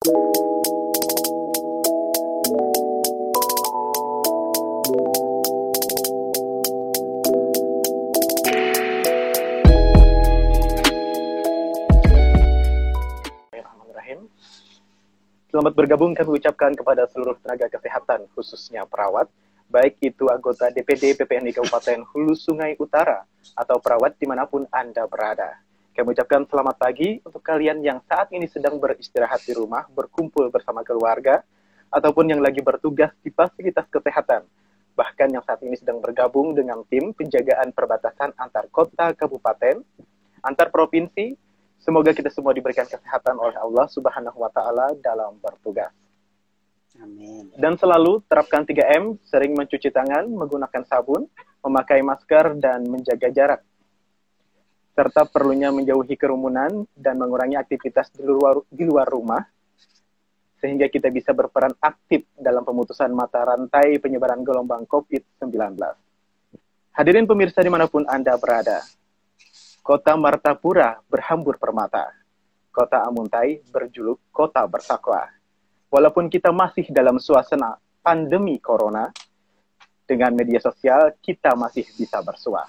Selamat bergabung kami ucapkan kepada seluruh tenaga kesehatan, khususnya perawat, baik itu anggota DPD PPNI Kabupaten Hulu Sungai Utara atau perawat di mana pun Anda berada. Kami ucapkan selamat pagi untuk kalian yang saat ini sedang beristirahat di rumah, berkumpul bersama keluarga, ataupun yang lagi bertugas di fasilitas kesehatan, bahkan yang saat ini sedang bergabung dengan tim penjagaan perbatasan antar kota, kabupaten, antar provinsi, Semoga kita semua diberikan kesehatan oleh Allah Subhanahu wa taala dalam bertugas. Amin. Dan selalu terapkan 3M, sering mencuci tangan, menggunakan sabun, memakai masker dan menjaga jarak. Serta perlunya menjauhi kerumunan dan mengurangi aktivitas di luar di luar rumah sehingga kita bisa berperan aktif dalam pemutusan mata rantai penyebaran gelombang COVID-19. Hadirin pemirsa di mana pun Anda berada, Kota Martapura berhambur permata. Kota Amuntai berjuluk kota bersakwa. Walaupun kita masih dalam suasana pandemi corona, dengan media sosial kita masih bisa bersua.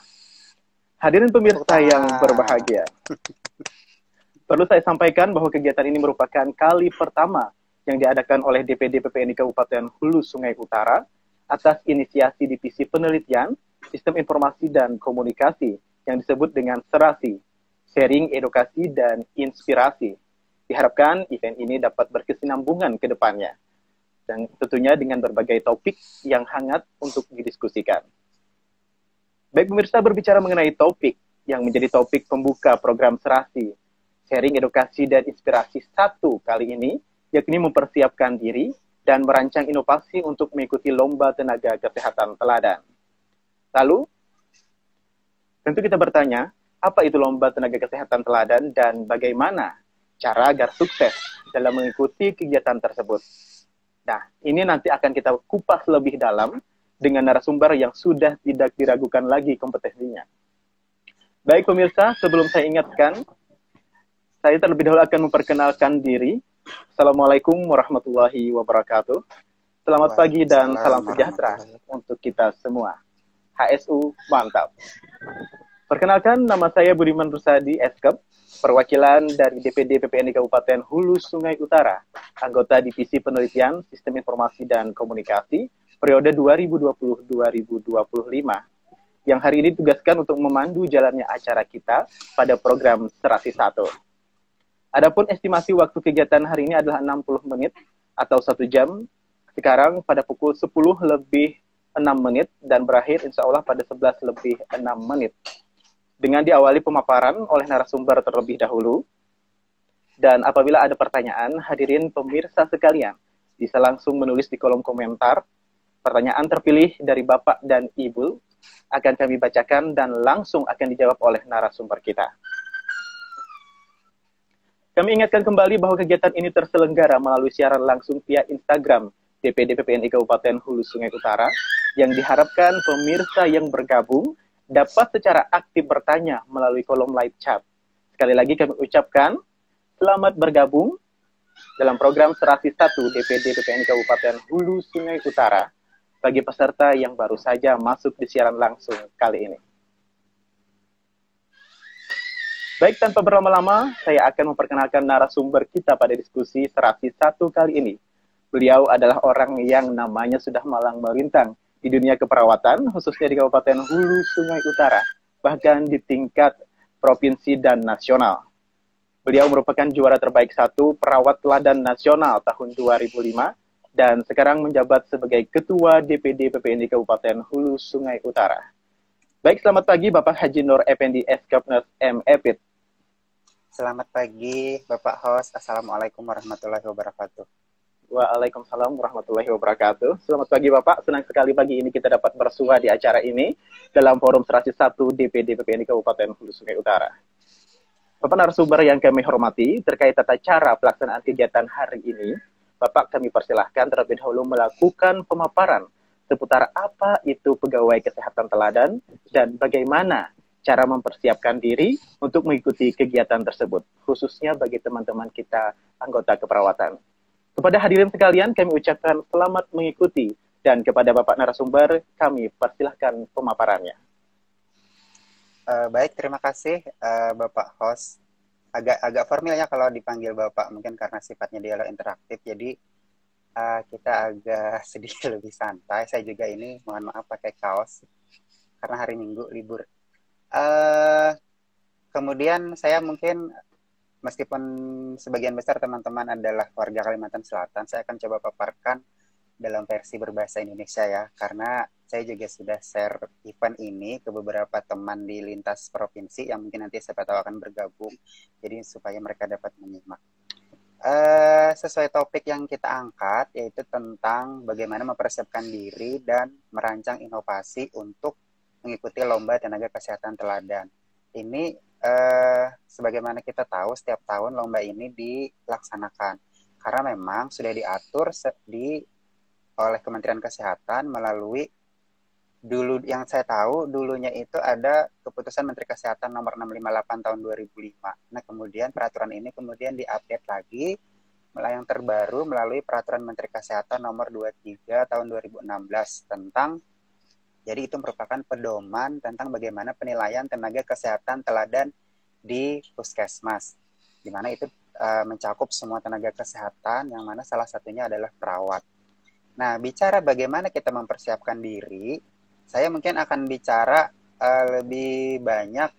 Hadirin pemirsa yang berbahagia. Perlu saya sampaikan bahwa kegiatan ini merupakan kali pertama yang diadakan oleh DPD PPNI Kabupaten Hulu Sungai Utara atas inisiasi Divisi Penelitian, Sistem Informasi dan Komunikasi yang disebut dengan serasi, sharing edukasi dan inspirasi. Diharapkan event ini dapat berkesinambungan ke depannya, dan tentunya dengan berbagai topik yang hangat untuk didiskusikan. Baik pemirsa berbicara mengenai topik yang menjadi topik pembuka program serasi, sharing edukasi dan inspirasi satu kali ini, yakni mempersiapkan diri dan merancang inovasi untuk mengikuti lomba tenaga kesehatan teladan. Lalu, Tentu kita bertanya, apa itu lomba tenaga kesehatan teladan dan bagaimana cara agar sukses dalam mengikuti kegiatan tersebut. Nah, ini nanti akan kita kupas lebih dalam dengan narasumber yang sudah tidak diragukan lagi kompetensinya. Baik pemirsa, sebelum saya ingatkan, saya terlebih dahulu akan memperkenalkan diri. Assalamualaikum warahmatullahi wabarakatuh. Selamat pagi dan salam sejahtera untuk kita semua. HSU mantap. Perkenalkan, nama saya Budiman Rusadi, Eskep, perwakilan dari DPD PPNI Kabupaten Hulu Sungai Utara, anggota Divisi Penelitian Sistem Informasi dan Komunikasi, periode 2020-2025, yang hari ini tugaskan untuk memandu jalannya acara kita pada program Serasi 1. Adapun estimasi waktu kegiatan hari ini adalah 60 menit atau satu jam. Sekarang pada pukul 10 lebih 6 menit dan berakhir insya Allah pada 11 lebih 6 menit. Dengan diawali pemaparan oleh narasumber terlebih dahulu. Dan apabila ada pertanyaan, hadirin pemirsa sekalian, bisa langsung menulis di kolom komentar. Pertanyaan terpilih dari Bapak dan Ibu akan kami bacakan dan langsung akan dijawab oleh narasumber kita. Kami ingatkan kembali bahwa kegiatan ini terselenggara melalui siaran langsung via Instagram DPD PPNI Kabupaten Hulu Sungai Utara yang diharapkan pemirsa yang bergabung dapat secara aktif bertanya melalui kolom live chat. Sekali lagi kami ucapkan selamat bergabung dalam program Serasi 1 DPD PPNI Kabupaten Hulu Sungai Utara bagi peserta yang baru saja masuk di siaran langsung kali ini. Baik, tanpa berlama-lama, saya akan memperkenalkan narasumber kita pada diskusi Serasi 1 kali ini. Beliau adalah orang yang namanya sudah malang melintang di dunia keperawatan, khususnya di Kabupaten Hulu Sungai Utara, bahkan di tingkat provinsi dan nasional. Beliau merupakan juara terbaik satu perawat teladan nasional tahun 2005 dan sekarang menjabat sebagai Ketua DPD PPNI Kabupaten Hulu Sungai Utara. Baik, selamat pagi Bapak Haji Nur Effendi S. Kapnes M. Epit. Selamat pagi Bapak Host. Assalamualaikum warahmatullahi wabarakatuh. Waalaikumsalam warahmatullahi wabarakatuh. Selamat pagi Bapak, senang sekali pagi ini kita dapat bersua di acara ini dalam forum serasi 1 DPD PPNI Kabupaten Hulu Sungai Utara. Bapak narasumber yang kami hormati terkait tata cara pelaksanaan kegiatan hari ini, Bapak kami persilahkan terlebih dahulu melakukan pemaparan seputar apa itu pegawai kesehatan teladan dan bagaimana cara mempersiapkan diri untuk mengikuti kegiatan tersebut, khususnya bagi teman-teman kita anggota keperawatan. Kepada hadirin sekalian, kami ucapkan selamat mengikuti dan kepada Bapak narasumber, kami persilahkan pemaparannya. Uh, baik, terima kasih uh, Bapak host. Agak agak formal ya kalau dipanggil Bapak, mungkin karena sifatnya dialog interaktif. Jadi uh, kita agak sedikit lebih santai. Saya juga ini mohon maaf pakai kaos karena hari Minggu libur. Uh, kemudian saya mungkin meskipun sebagian besar teman-teman adalah warga Kalimantan Selatan, saya akan coba paparkan dalam versi berbahasa Indonesia ya, karena saya juga sudah share event ini ke beberapa teman di lintas provinsi yang mungkin nanti siapa tahu akan bergabung, jadi supaya mereka dapat menyimak. Uh, sesuai topik yang kita angkat yaitu tentang bagaimana mempersiapkan diri dan merancang inovasi untuk mengikuti lomba tenaga kesehatan teladan. Ini uh, sebagaimana kita tahu setiap tahun lomba ini dilaksanakan karena memang sudah diatur di oleh Kementerian Kesehatan melalui dulu yang saya tahu dulunya itu ada keputusan Menteri Kesehatan nomor 658 tahun 2005. Nah, kemudian peraturan ini kemudian diupdate lagi yang terbaru melalui peraturan Menteri Kesehatan nomor 23 tahun 2016 tentang jadi itu merupakan pedoman tentang bagaimana penilaian tenaga kesehatan teladan di puskesmas, di mana itu uh, mencakup semua tenaga kesehatan yang mana salah satunya adalah perawat. Nah, bicara bagaimana kita mempersiapkan diri, saya mungkin akan bicara uh, lebih banyak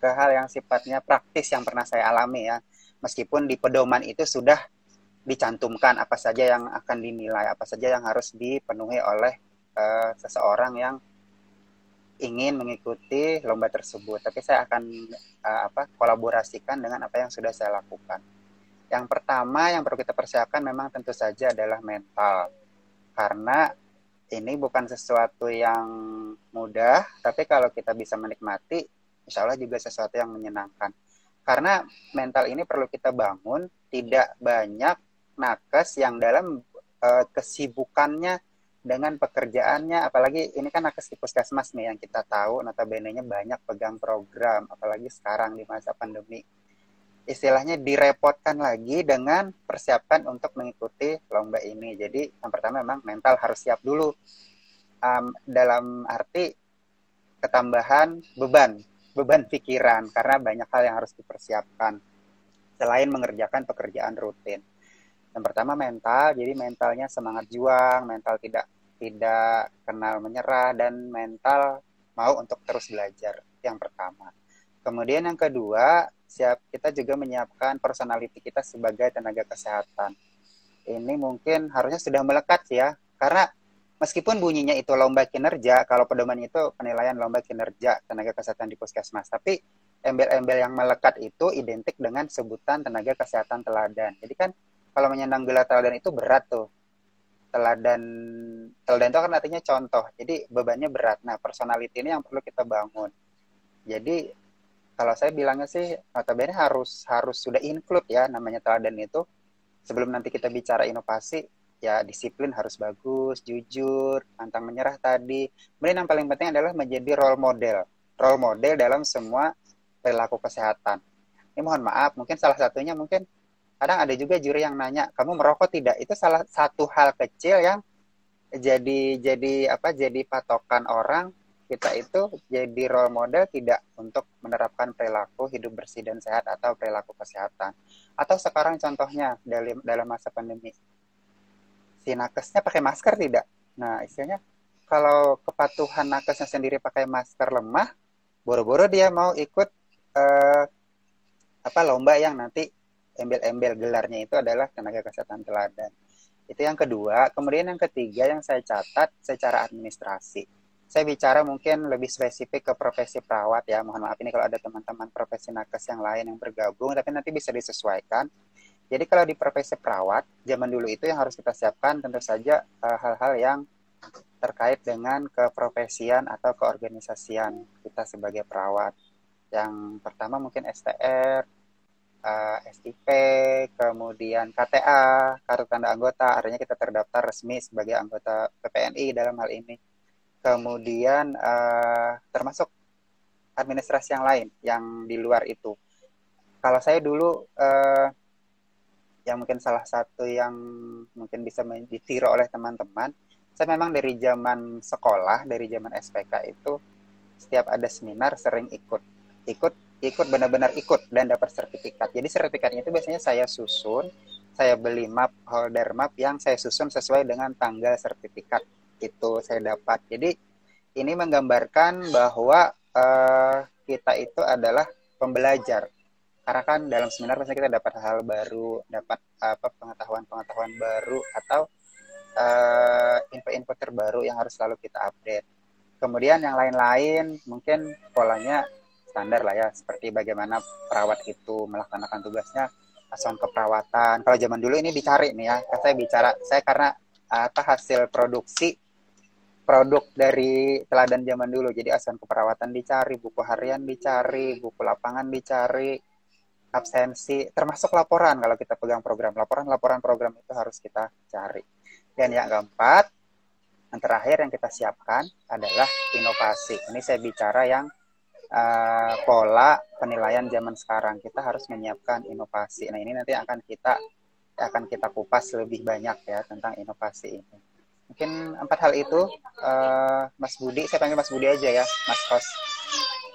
ke hal yang sifatnya praktis yang pernah saya alami ya. Meskipun di pedoman itu sudah dicantumkan apa saja yang akan dinilai, apa saja yang harus dipenuhi oleh uh, seseorang yang ingin mengikuti lomba tersebut. Tapi saya akan uh, apa kolaborasikan dengan apa yang sudah saya lakukan. Yang pertama yang perlu kita persiapkan memang tentu saja adalah mental karena ini bukan sesuatu yang mudah, tapi kalau kita bisa menikmati, insya Allah juga sesuatu yang menyenangkan. Karena mental ini perlu kita bangun, tidak banyak nakes yang dalam uh, kesibukannya dengan pekerjaannya, apalagi ini kan nakes di puskesmas nih yang kita tahu, notabene-nya banyak pegang program, apalagi sekarang di masa pandemi istilahnya direpotkan lagi dengan persiapan untuk mengikuti lomba ini. Jadi yang pertama memang mental harus siap dulu um, dalam arti ketambahan beban, beban pikiran karena banyak hal yang harus dipersiapkan selain mengerjakan pekerjaan rutin. Yang pertama mental, jadi mentalnya semangat juang, mental tidak tidak kenal menyerah dan mental mau untuk terus belajar. Yang pertama. Kemudian yang kedua, siap kita juga menyiapkan personality kita sebagai tenaga kesehatan. Ini mungkin harusnya sudah melekat ya, karena meskipun bunyinya itu lomba kinerja, kalau pedoman itu penilaian lomba kinerja tenaga kesehatan di puskesmas, tapi embel-embel yang melekat itu identik dengan sebutan tenaga kesehatan teladan. Jadi kan kalau menyandang gelar teladan itu berat tuh. Teladan teladan itu kan artinya contoh. Jadi bebannya berat. Nah, personality ini yang perlu kita bangun. Jadi kalau saya bilangnya sih notabene harus harus sudah include ya namanya teladan itu sebelum nanti kita bicara inovasi ya disiplin harus bagus, jujur, pantang menyerah tadi. Kemudian yang paling penting adalah menjadi role model. Role model dalam semua perilaku kesehatan. Ini mohon maaf, mungkin salah satunya mungkin kadang ada juga juri yang nanya, "Kamu merokok tidak?" Itu salah satu hal kecil yang jadi jadi apa? Jadi patokan orang kita itu jadi role model tidak untuk menerapkan perilaku hidup bersih dan sehat atau perilaku kesehatan. Atau sekarang contohnya dalam dalam masa pandemi, si nakesnya pakai masker tidak? Nah, istilahnya kalau kepatuhan nakesnya sendiri pakai masker lemah, boro-boro dia mau ikut eh, apa lomba yang nanti embel-embel gelarnya itu adalah tenaga kesehatan teladan. Itu yang kedua. Kemudian yang ketiga yang saya catat secara administrasi saya bicara mungkin lebih spesifik ke profesi perawat ya. Mohon maaf ini kalau ada teman-teman profesi nakes yang lain yang bergabung, tapi nanti bisa disesuaikan. Jadi kalau di profesi perawat, zaman dulu itu yang harus kita siapkan tentu saja eh, hal-hal uh, yang terkait dengan keprofesian atau keorganisasian kita sebagai perawat. Yang pertama mungkin STR, uh, eh, SIP, kemudian KTA, kartu tanda anggota, artinya kita terdaftar resmi sebagai anggota PPNI dalam hal ini kemudian uh, termasuk administrasi yang lain yang di luar itu. Kalau saya dulu uh, yang mungkin salah satu yang mungkin bisa ditiru oleh teman-teman, saya memang dari zaman sekolah, dari zaman SPK itu setiap ada seminar sering ikut, ikut, ikut benar-benar ikut dan dapat sertifikat. Jadi sertifikatnya itu biasanya saya susun, saya beli map holder map yang saya susun sesuai dengan tanggal sertifikat itu saya dapat. Jadi ini menggambarkan bahwa uh, kita itu adalah pembelajar. Karena kan dalam seminar pasti kita dapat hal baru dapat apa pengetahuan-pengetahuan baru atau uh, info-info terbaru yang harus selalu kita update. Kemudian yang lain-lain mungkin polanya standar lah ya seperti bagaimana perawat itu melaksanakan tugasnya asuhan keperawatan. Kalau zaman dulu ini dicari nih ya saya bicara saya karena apa hasil produksi produk dari teladan zaman dulu. Jadi asuhan keperawatan dicari, buku harian dicari, buku lapangan dicari, absensi, termasuk laporan kalau kita pegang program. Laporan-laporan program itu harus kita cari. Dan yang keempat, yang terakhir yang kita siapkan adalah inovasi. Ini saya bicara yang uh, pola penilaian zaman sekarang. Kita harus menyiapkan inovasi. Nah ini nanti akan kita akan kita kupas lebih banyak ya tentang inovasi ini mungkin empat hal itu uh, Mas Budi saya panggil Mas Budi aja ya Mas Host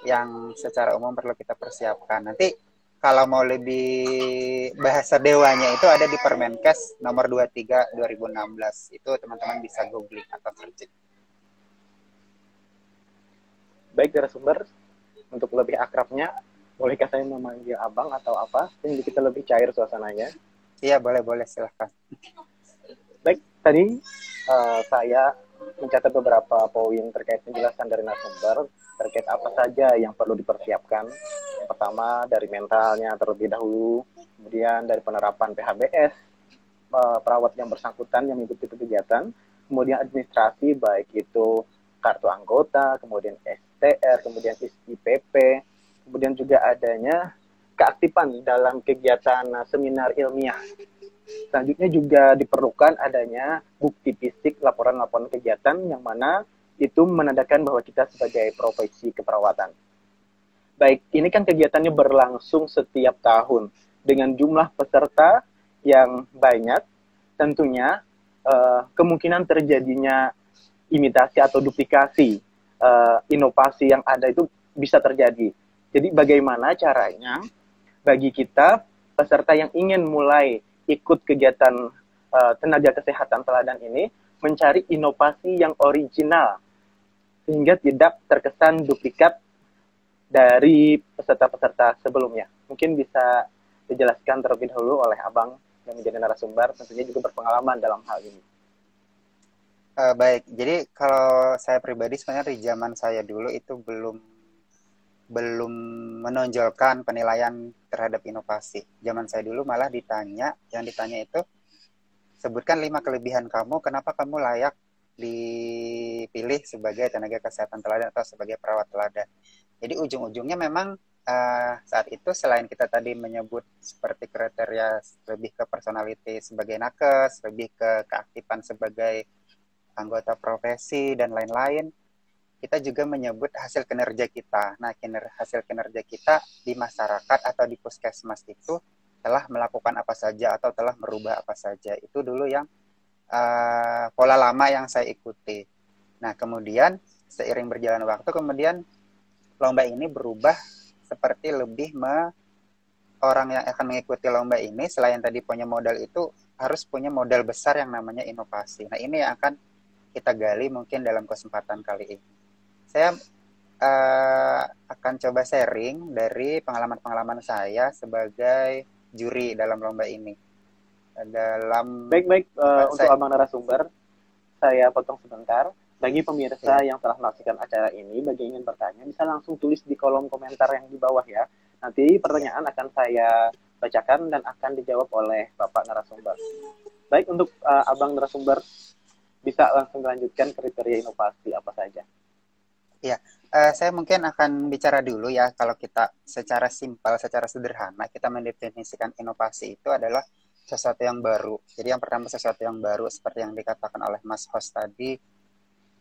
yang secara umum perlu kita persiapkan. Nanti kalau mau lebih bahasa dewanya itu ada di Permenkes nomor 23 2016 itu teman-teman bisa googling atau searching. Baik dari sumber untuk lebih akrabnya bolehkah saya memanggil abang atau apa? Sehingga kita lebih cair suasananya. Iya boleh boleh silahkan. Baik tadi uh, saya mencatat beberapa poin terkait penjelasan dari narasumber terkait apa saja yang perlu dipersiapkan. Pertama dari mentalnya terlebih dahulu, kemudian dari penerapan PHBS, uh, perawat yang bersangkutan yang mengikuti kegiatan, kemudian administrasi baik itu kartu anggota, kemudian STR, kemudian IPP, kemudian juga adanya keaktifan dalam kegiatan seminar ilmiah Selanjutnya juga diperlukan adanya bukti fisik laporan-laporan kegiatan yang mana itu menandakan bahwa kita sebagai profesi keperawatan. Baik, ini kan kegiatannya berlangsung setiap tahun dengan jumlah peserta yang banyak, tentunya uh, kemungkinan terjadinya imitasi atau duplikasi uh, inovasi yang ada itu bisa terjadi. Jadi bagaimana caranya bagi kita peserta yang ingin mulai ikut kegiatan uh, tenaga kesehatan teladan ini mencari inovasi yang original sehingga tidak terkesan duplikat dari peserta-peserta sebelumnya. Mungkin bisa dijelaskan terlebih dahulu oleh Abang yang menjadi narasumber, tentunya juga berpengalaman dalam hal ini. Uh, baik, jadi kalau saya pribadi sebenarnya di zaman saya dulu itu belum belum menonjolkan penilaian terhadap inovasi. Zaman saya dulu malah ditanya, yang ditanya itu sebutkan lima kelebihan kamu, kenapa kamu layak dipilih sebagai tenaga kesehatan teladan atau sebagai perawat teladan. Jadi ujung-ujungnya memang uh, saat itu selain kita tadi menyebut seperti kriteria lebih ke personality sebagai nakes, lebih ke keaktifan sebagai anggota profesi dan lain-lain, kita juga menyebut hasil kinerja kita. Nah, kiner, hasil kinerja kita di masyarakat atau di puskesmas itu telah melakukan apa saja atau telah merubah apa saja. Itu dulu yang uh, pola lama yang saya ikuti. Nah, kemudian seiring berjalan waktu, kemudian lomba ini berubah seperti lebih me orang yang akan mengikuti lomba ini selain tadi punya modal itu harus punya modal besar yang namanya inovasi. Nah, ini yang akan kita gali mungkin dalam kesempatan kali ini saya uh, akan coba sharing dari pengalaman-pengalaman saya sebagai juri dalam lomba ini. Dalam baik-baik uh, untuk abang narasumber, saya potong sebentar. Bagi pemirsa ya. yang telah menyaksikan acara ini, bagi yang ingin bertanya, bisa langsung tulis di kolom komentar yang di bawah ya. Nanti pertanyaan akan saya bacakan dan akan dijawab oleh Bapak narasumber. Baik, untuk uh, abang narasumber, bisa langsung melanjutkan kriteria inovasi apa saja. Ya, uh, saya mungkin akan bicara dulu ya kalau kita secara simpel, secara sederhana kita mendefinisikan inovasi itu adalah sesuatu yang baru. Jadi yang pertama sesuatu yang baru seperti yang dikatakan oleh Mas Host tadi.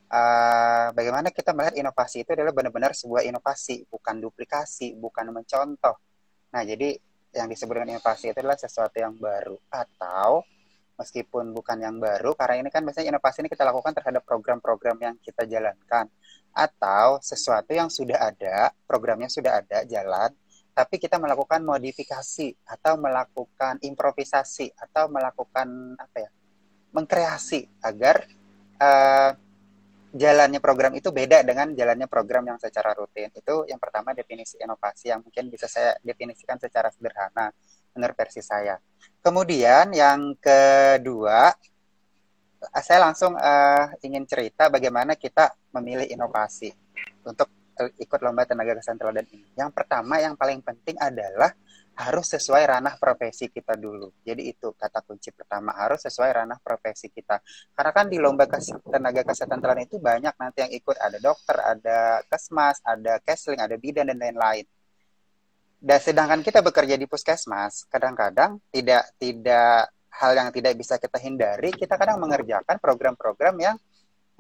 Uh, bagaimana kita melihat inovasi itu adalah benar-benar sebuah inovasi, bukan duplikasi, bukan mencontoh. Nah, jadi yang disebut dengan inovasi itu adalah sesuatu yang baru atau meskipun bukan yang baru karena ini kan biasanya inovasi ini kita lakukan terhadap program-program yang kita jalankan atau sesuatu yang sudah ada programnya sudah ada jalan tapi kita melakukan modifikasi atau melakukan improvisasi atau melakukan apa ya mengkreasi agar uh, jalannya program itu beda dengan jalannya program yang secara rutin. Itu yang pertama definisi inovasi yang mungkin bisa saya definisikan secara sederhana menurut versi saya. Kemudian yang kedua, saya langsung uh, ingin cerita bagaimana kita memilih inovasi untuk ikut lomba tenaga kesehatan teladan ini. Yang pertama yang paling penting adalah harus sesuai ranah profesi kita dulu. Jadi itu kata kunci pertama harus sesuai ranah profesi kita. Karena kan di lomba tenaga kesehatan teladan itu banyak nanti yang ikut ada dokter, ada kesmas, ada kesling, ada bidan dan lain-lain. Dan sedangkan kita bekerja di puskesmas, kadang-kadang tidak tidak hal yang tidak bisa kita hindari, kita kadang mengerjakan program-program yang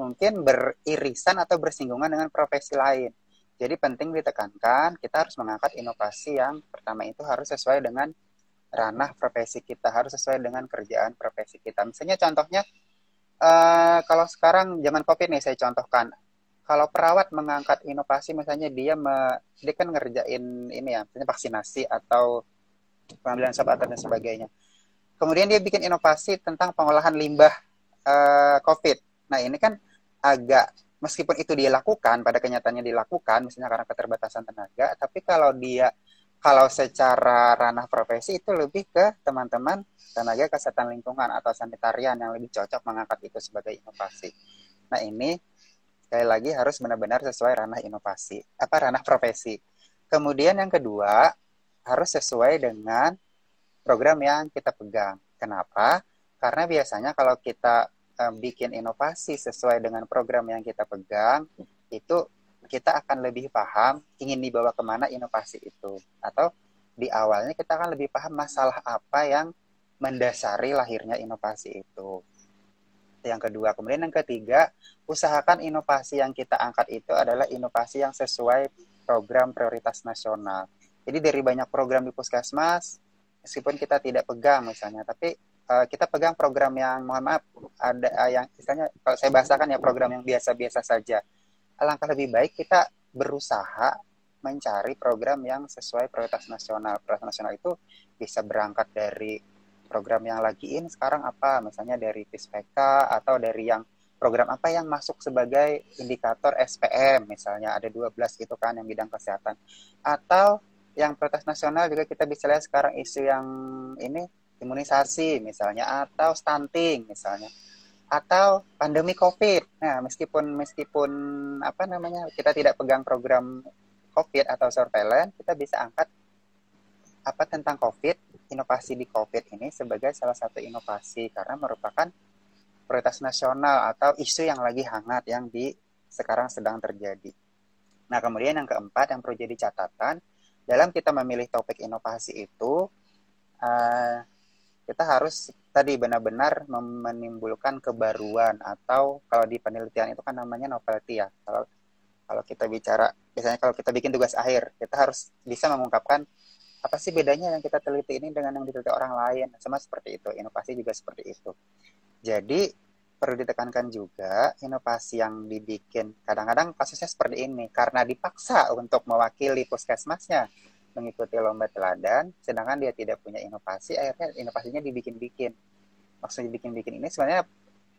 mungkin beririsan atau bersinggungan dengan profesi lain. Jadi penting ditekankan, kita harus mengangkat inovasi yang pertama itu harus sesuai dengan ranah profesi kita, harus sesuai dengan kerjaan profesi kita. Misalnya contohnya, uh, kalau sekarang zaman COVID nih saya contohkan, kalau perawat mengangkat inovasi, misalnya dia me, dia kan ngerjain ini ya, misalnya vaksinasi atau pengambilan swab dan sebagainya. Kemudian dia bikin inovasi tentang pengolahan limbah uh, COVID. Nah ini kan agak meskipun itu dia lakukan pada kenyataannya dilakukan misalnya karena keterbatasan tenaga tapi kalau dia kalau secara ranah profesi itu lebih ke teman-teman tenaga kesehatan lingkungan atau sanitarian yang lebih cocok mengangkat itu sebagai inovasi. Nah ini sekali lagi harus benar-benar sesuai ranah inovasi, apa ranah profesi. Kemudian yang kedua harus sesuai dengan program yang kita pegang. Kenapa? Karena biasanya kalau kita um, bikin inovasi sesuai dengan program yang kita pegang, itu kita akan lebih paham ingin dibawa ke mana inovasi itu. Atau di awalnya kita akan lebih paham masalah apa yang mendasari lahirnya inovasi itu. Yang kedua, kemudian yang ketiga, usahakan inovasi yang kita angkat itu adalah inovasi yang sesuai program prioritas nasional. Jadi dari banyak program di puskesmas, meskipun kita tidak pegang misalnya, tapi uh, kita pegang program yang mohon maaf ada uh, yang istilahnya kalau saya bahasakan ya program yang biasa-biasa saja. Alangkah lebih baik kita berusaha mencari program yang sesuai prioritas nasional. Prioritas nasional itu bisa berangkat dari program yang lagi in sekarang apa, misalnya dari PISPK atau dari yang program apa yang masuk sebagai indikator SPM, misalnya ada 12 gitu kan yang bidang kesehatan. Atau yang prioritas nasional juga kita bisa lihat sekarang isu yang ini imunisasi misalnya atau stunting misalnya atau pandemi COVID. Nah, meskipun meskipun apa namanya kita tidak pegang program COVID atau surveillance, kita bisa angkat apa tentang COVID, inovasi di COVID ini sebagai salah satu inovasi karena merupakan prioritas nasional atau isu yang lagi hangat yang di sekarang sedang terjadi. Nah, kemudian yang keempat yang perlu jadi catatan dalam kita memilih topik inovasi itu uh, kita harus tadi benar-benar menimbulkan kebaruan atau kalau di penelitian itu kan namanya novelty ya. Kalau kalau kita bicara biasanya kalau kita bikin tugas akhir, kita harus bisa mengungkapkan apa sih bedanya yang kita teliti ini dengan yang diteliti orang lain. Sama seperti itu, inovasi juga seperti itu. Jadi perlu ditekankan juga inovasi yang dibikin kadang-kadang kasusnya seperti ini karena dipaksa untuk mewakili puskesmasnya mengikuti lomba teladan, sedangkan dia tidak punya inovasi, akhirnya inovasinya dibikin-bikin. Maksudnya dibikin-bikin ini sebenarnya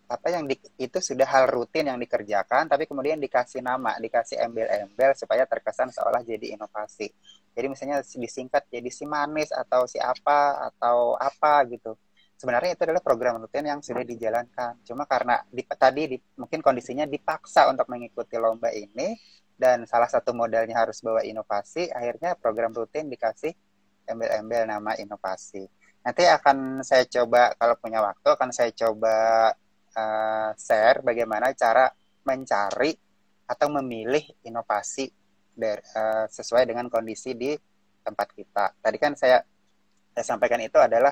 apa yang di, itu sudah hal rutin yang dikerjakan, tapi kemudian dikasih nama, dikasih embel-embel supaya terkesan seolah jadi inovasi. Jadi misalnya disingkat jadi si manis atau si apa atau apa gitu. Sebenarnya itu adalah program rutin yang sudah dijalankan. Cuma karena di, tadi di, mungkin kondisinya dipaksa untuk mengikuti lomba ini, dan salah satu modalnya harus bawa inovasi, akhirnya program rutin dikasih embel-embel nama inovasi. Nanti akan saya coba kalau punya waktu akan saya coba uh, share bagaimana cara mencari atau memilih inovasi dari, uh, sesuai dengan kondisi di tempat kita. Tadi kan saya saya sampaikan itu adalah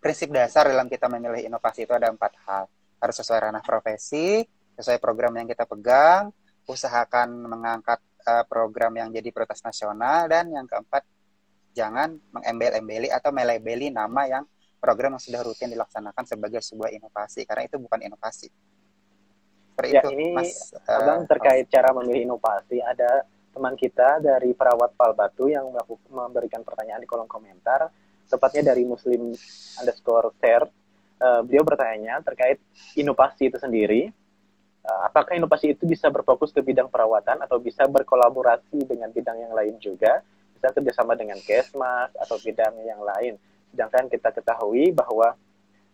prinsip dasar dalam kita memilih inovasi itu ada empat hal. Harus sesuai ranah profesi, sesuai program yang kita pegang, usahakan mengangkat uh, program yang jadi prioritas nasional dan yang keempat jangan mengembel-embeli atau melebeli nama yang program yang sudah rutin dilaksanakan sebagai sebuah inovasi karena itu bukan inovasi. Seperti ya, itu, ini Mas, Abang uh, terkait mas. cara memilih inovasi ada teman kita dari perawat Palbatu yang memberikan pertanyaan di kolom komentar tepatnya dari Muslim underscore share uh, beliau bertanya terkait inovasi itu sendiri. Uh, apakah inovasi itu bisa berfokus ke bidang perawatan atau bisa berkolaborasi dengan bidang yang lain juga? Bisa kerjasama dengan kesmas atau bidang yang lain. Sedangkan kita ketahui bahwa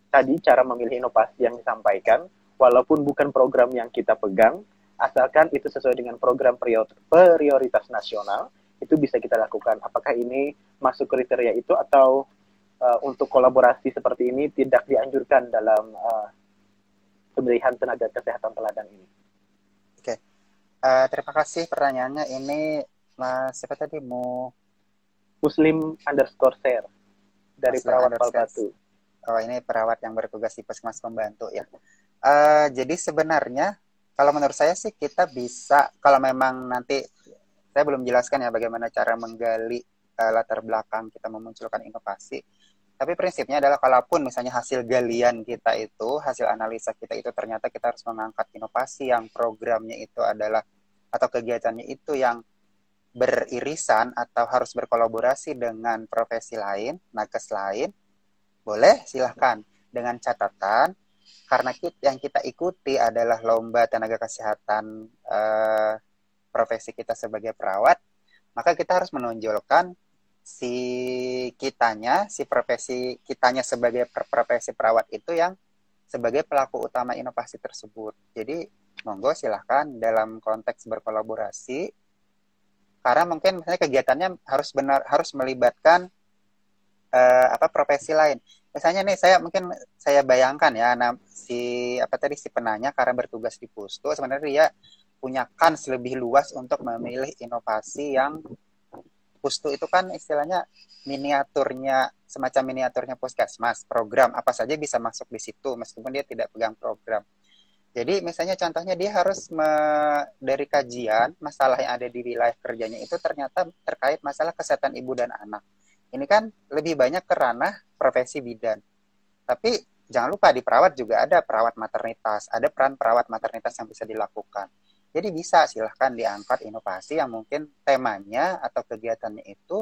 tadi cara memilih inovasi yang disampaikan walaupun bukan program yang kita pegang, asalkan itu sesuai dengan program prioritas nasional, itu bisa kita lakukan. Apakah ini masuk kriteria itu atau uh, untuk kolaborasi seperti ini tidak dianjurkan dalam uh, pemilihan tenaga kesehatan teladan ini? Oke, uh, terima kasih pertanyaannya. Ini Mas siapa tadi mau Muslim underscore share dari Muslim perawat Palbatu. Oh ini perawat yang bertugas di puskesmas pembantu ya. Uh, jadi sebenarnya kalau menurut saya sih kita bisa kalau memang nanti saya belum jelaskan ya bagaimana cara menggali uh, latar belakang kita memunculkan inovasi. Tapi prinsipnya adalah kalaupun misalnya hasil galian kita itu, hasil analisa kita itu ternyata kita harus mengangkat inovasi yang programnya itu adalah atau kegiatannya itu yang beririsan atau harus berkolaborasi dengan profesi lain, nakes lain, boleh silahkan dengan catatan karena kita, yang kita ikuti adalah lomba tenaga kesehatan uh, profesi kita sebagai perawat, maka kita harus menonjolkan si kitanya, si profesi kitanya sebagai profesi perawat itu yang sebagai pelaku utama inovasi tersebut. Jadi monggo silahkan dalam konteks berkolaborasi karena mungkin misalnya kegiatannya harus benar harus melibatkan uh, apa profesi lain misalnya nih saya mungkin saya bayangkan ya nah, si apa tadi si penanya karena bertugas di Pustu sebenarnya dia punya kans lebih luas untuk memilih inovasi yang Pustu itu kan istilahnya miniaturnya semacam miniaturnya puskesmas program apa saja bisa masuk di situ meskipun dia tidak pegang program. Jadi misalnya contohnya dia harus me, dari kajian masalah yang ada di wilayah kerjanya itu ternyata terkait masalah kesehatan ibu dan anak ini kan lebih banyak ke ranah profesi bidan. Tapi jangan lupa di perawat juga ada perawat maternitas, ada peran perawat maternitas yang bisa dilakukan. Jadi bisa silahkan diangkat inovasi yang mungkin temanya atau kegiatannya itu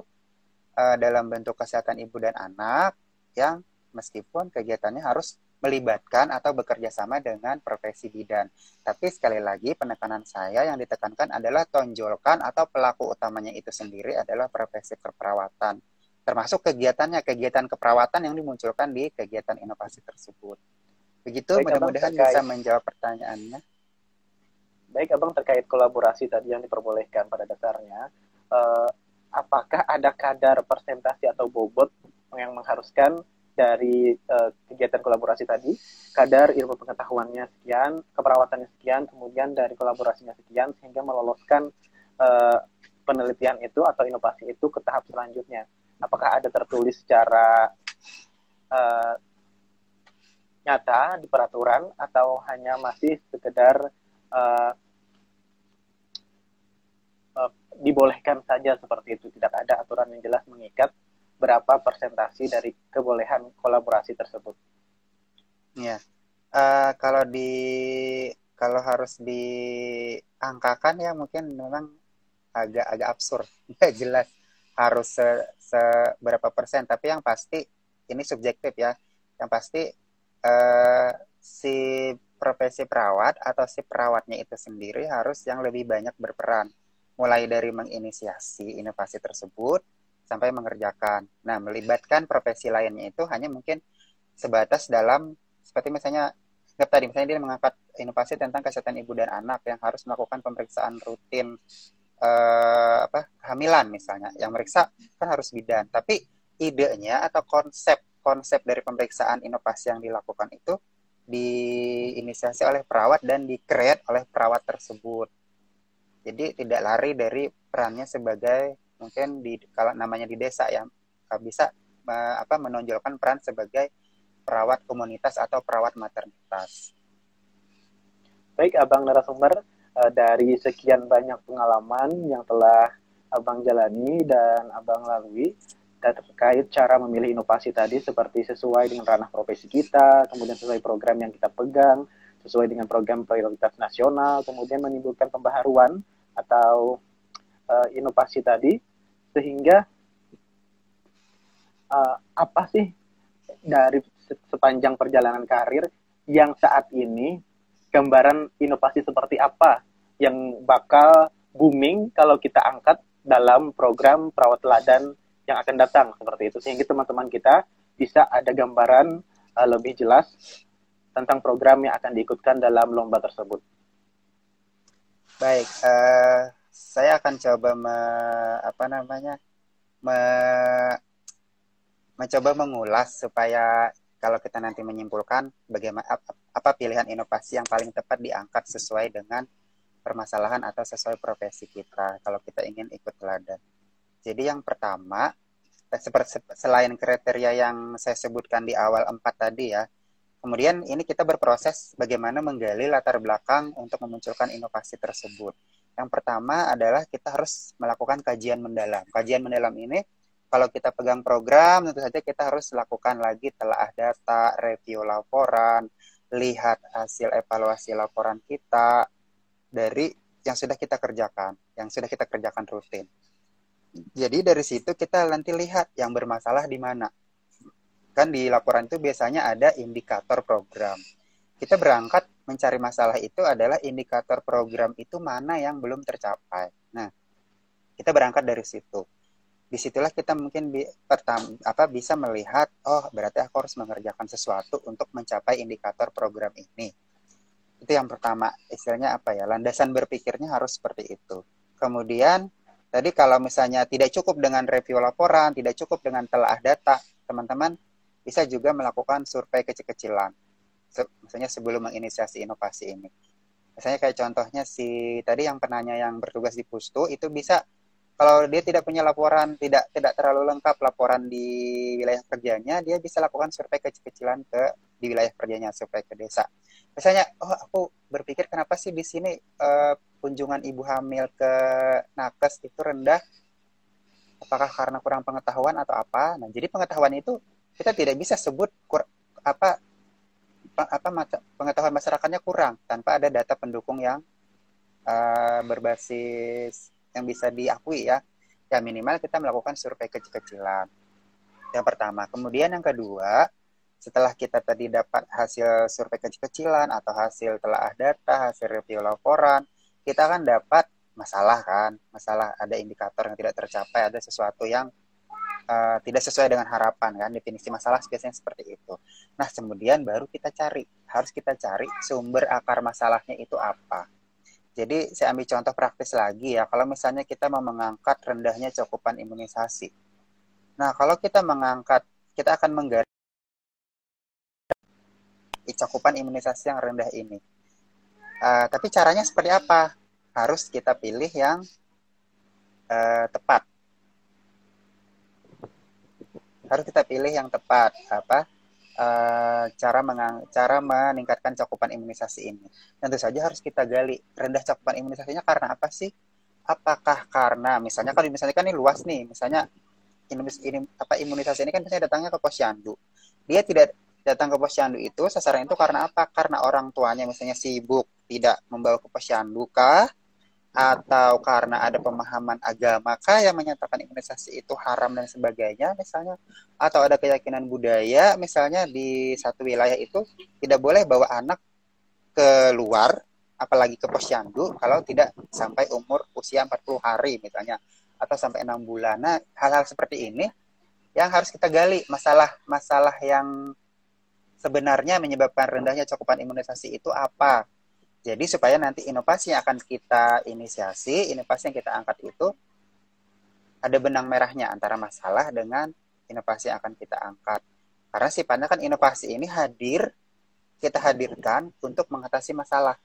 uh, dalam bentuk kesehatan ibu dan anak yang meskipun kegiatannya harus melibatkan atau bekerja sama dengan profesi bidan. Tapi sekali lagi penekanan saya yang ditekankan adalah tonjolkan atau pelaku utamanya itu sendiri adalah profesi keperawatan termasuk kegiatannya, kegiatan keperawatan yang dimunculkan di kegiatan inovasi tersebut. Begitu, mudah-mudahan bisa menjawab pertanyaannya. Baik, Abang, terkait kolaborasi tadi yang diperbolehkan pada dasarnya, eh, apakah ada kadar persentase atau bobot yang mengharuskan dari uh, kegiatan kolaborasi tadi, kadar ilmu pengetahuannya sekian, keperawatannya sekian, kemudian dari kolaborasinya sekian, sehingga meloloskan uh, penelitian itu atau inovasi itu ke tahap selanjutnya apakah ada tertulis secara uh, nyata di peraturan atau hanya masih sekedar uh, uh, dibolehkan saja seperti itu? Tidak ada aturan yang jelas mengikat berapa persentasi dari kebolehan kolaborasi tersebut. Ya, uh, kalau di kalau harus diangkakan ya mungkin memang agak agak absurd, nggak jelas harus se seberapa persen tapi yang pasti ini subjektif ya. Yang pasti uh, si profesi perawat atau si perawatnya itu sendiri harus yang lebih banyak berperan. Mulai dari menginisiasi inovasi tersebut sampai mengerjakan. Nah, melibatkan profesi lainnya itu hanya mungkin sebatas dalam seperti misalnya tadi misalnya dia mengangkat inovasi tentang kesehatan ibu dan anak yang harus melakukan pemeriksaan rutin uh, apa kehamilan misalnya yang meriksa kan harus bidan tapi idenya atau konsep konsep dari pemeriksaan inovasi yang dilakukan itu diinisiasi oleh perawat dan dikreat oleh perawat tersebut jadi tidak lari dari perannya sebagai mungkin di kalau namanya di desa yang bisa uh, apa menonjolkan peran sebagai perawat komunitas atau perawat maternitas. Baik, Abang narasumber, uh, dari sekian banyak pengalaman yang telah abang jalani dan abang lalui terkait cara memilih inovasi tadi seperti sesuai dengan ranah profesi kita, kemudian sesuai program yang kita pegang, sesuai dengan program prioritas nasional, kemudian menimbulkan pembaharuan atau uh, inovasi tadi, sehingga uh, apa sih dari sepanjang perjalanan karir yang saat ini gambaran inovasi seperti apa yang bakal booming kalau kita angkat dalam program perawat teladan yang akan datang seperti itu sehingga teman-teman kita bisa ada gambaran uh, lebih jelas tentang program yang akan diikutkan dalam lomba tersebut. Baik, uh, saya akan coba me, apa namanya me, mencoba mengulas supaya kalau kita nanti menyimpulkan bagaimana apa, pilihan inovasi yang paling tepat diangkat sesuai dengan permasalahan atau sesuai profesi kita kalau kita ingin ikut teladan. Jadi yang pertama, eh, selain kriteria yang saya sebutkan di awal empat tadi ya, kemudian ini kita berproses bagaimana menggali latar belakang untuk memunculkan inovasi tersebut. Yang pertama adalah kita harus melakukan kajian mendalam. Kajian mendalam ini kalau kita pegang program tentu saja kita harus lakukan lagi telaah data, review laporan, lihat hasil evaluasi laporan kita dari yang sudah kita kerjakan, yang sudah kita kerjakan rutin. Jadi dari situ kita nanti lihat yang bermasalah di mana. Kan di laporan itu biasanya ada indikator program. Kita berangkat mencari masalah itu adalah indikator program itu mana yang belum tercapai. Nah, kita berangkat dari situ. Di situlah kita mungkin bi pertama apa bisa melihat, oh berarti aku harus mengerjakan sesuatu untuk mencapai indikator program ini. Itu yang pertama, istilahnya apa ya? Landasan berpikirnya harus seperti itu. Kemudian Tadi kalau misalnya tidak cukup dengan review laporan, tidak cukup dengan telah data, teman-teman bisa juga melakukan survei kecil-kecilan. misalnya sebelum menginisiasi inovasi ini. Misalnya kayak contohnya si tadi yang penanya yang bertugas di Pustu itu bisa kalau dia tidak punya laporan, tidak tidak terlalu lengkap laporan di wilayah kerjanya, dia bisa lakukan survei kecil-kecilan ke di wilayah kerjanya, survei ke desa. Misalnya, oh aku berpikir kenapa sih di sini uh, kunjungan ibu hamil ke nakes itu rendah apakah karena kurang pengetahuan atau apa nah jadi pengetahuan itu kita tidak bisa sebut kur, apa apa pengetahuan masyarakatnya kurang tanpa ada data pendukung yang uh, berbasis yang bisa diakui ya. Ya minimal kita melakukan survei kecil-kecilan. Yang pertama. Kemudian yang kedua setelah kita tadi dapat hasil survei kecil-kecilan atau hasil telah data hasil review laporan kita kan dapat masalah kan, masalah ada indikator yang tidak tercapai, ada sesuatu yang uh, tidak sesuai dengan harapan kan, definisi masalah biasanya seperti itu. Nah, kemudian baru kita cari, harus kita cari sumber akar masalahnya itu apa. Jadi saya ambil contoh praktis lagi ya, kalau misalnya kita mau mengangkat rendahnya cakupan imunisasi. Nah, kalau kita mengangkat, kita akan menggaris cakupan imunisasi yang rendah ini Uh, tapi caranya seperti apa? Harus kita pilih yang uh, tepat. Harus kita pilih yang tepat. Apa? Uh, cara mengang cara meningkatkan cakupan imunisasi ini. Tentu saja harus kita gali rendah cakupan imunisasinya karena apa sih? Apakah karena misalnya kalau misalnya kan ini luas nih, misalnya imunis ini apa imunisasi ini kan misalnya datangnya ke posyandu. Dia tidak datang ke posyandu itu sasaran itu karena apa? Karena orang tuanya misalnya sibuk tidak membawa ke posyandu kah? Atau karena ada pemahaman agama kah yang menyatakan imunisasi itu haram dan sebagainya misalnya? Atau ada keyakinan budaya misalnya di satu wilayah itu tidak boleh bawa anak ke luar apalagi ke posyandu kalau tidak sampai umur usia 40 hari misalnya atau sampai enam bulan. Nah, hal-hal seperti ini yang harus kita gali masalah-masalah yang sebenarnya menyebabkan rendahnya cakupan imunisasi itu apa jadi supaya nanti inovasi yang akan kita inisiasi, inovasi yang kita angkat itu ada benang merahnya antara masalah dengan inovasi yang akan kita angkat. Karena sifatnya kan inovasi ini hadir, kita hadirkan untuk mengatasi masalah.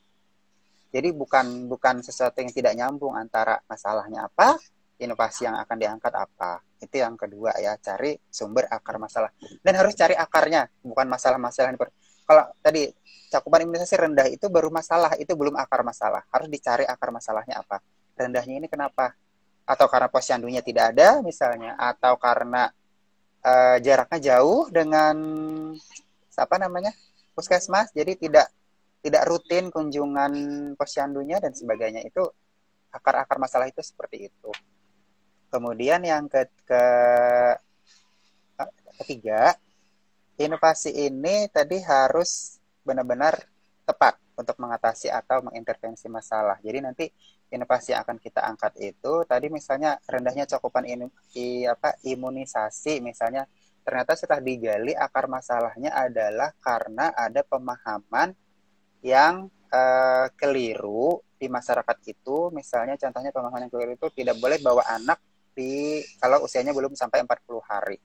Jadi bukan bukan sesuatu yang tidak nyambung antara masalahnya apa, inovasi yang akan diangkat apa. Itu yang kedua ya, cari sumber akar masalah. Dan harus cari akarnya, bukan masalah-masalah kalau tadi cakupan imunisasi rendah itu baru masalah, itu belum akar masalah. Harus dicari akar masalahnya apa. Rendahnya ini kenapa? Atau karena posyandunya tidak ada misalnya, atau karena uh, jaraknya jauh dengan apa namanya puskesmas jadi tidak tidak rutin kunjungan posyandunya dan sebagainya itu akar-akar masalah itu seperti itu kemudian yang ke, ke ketiga inovasi ini tadi harus benar-benar tepat untuk mengatasi atau mengintervensi masalah jadi nanti inovasi yang akan kita angkat itu tadi misalnya rendahnya cakupan in, i, apa imunisasi misalnya ternyata setelah digali akar masalahnya adalah karena ada pemahaman yang uh, keliru di masyarakat itu misalnya contohnya pemahaman yang keliru itu tidak boleh bawa anak di kalau usianya belum sampai 40 hari.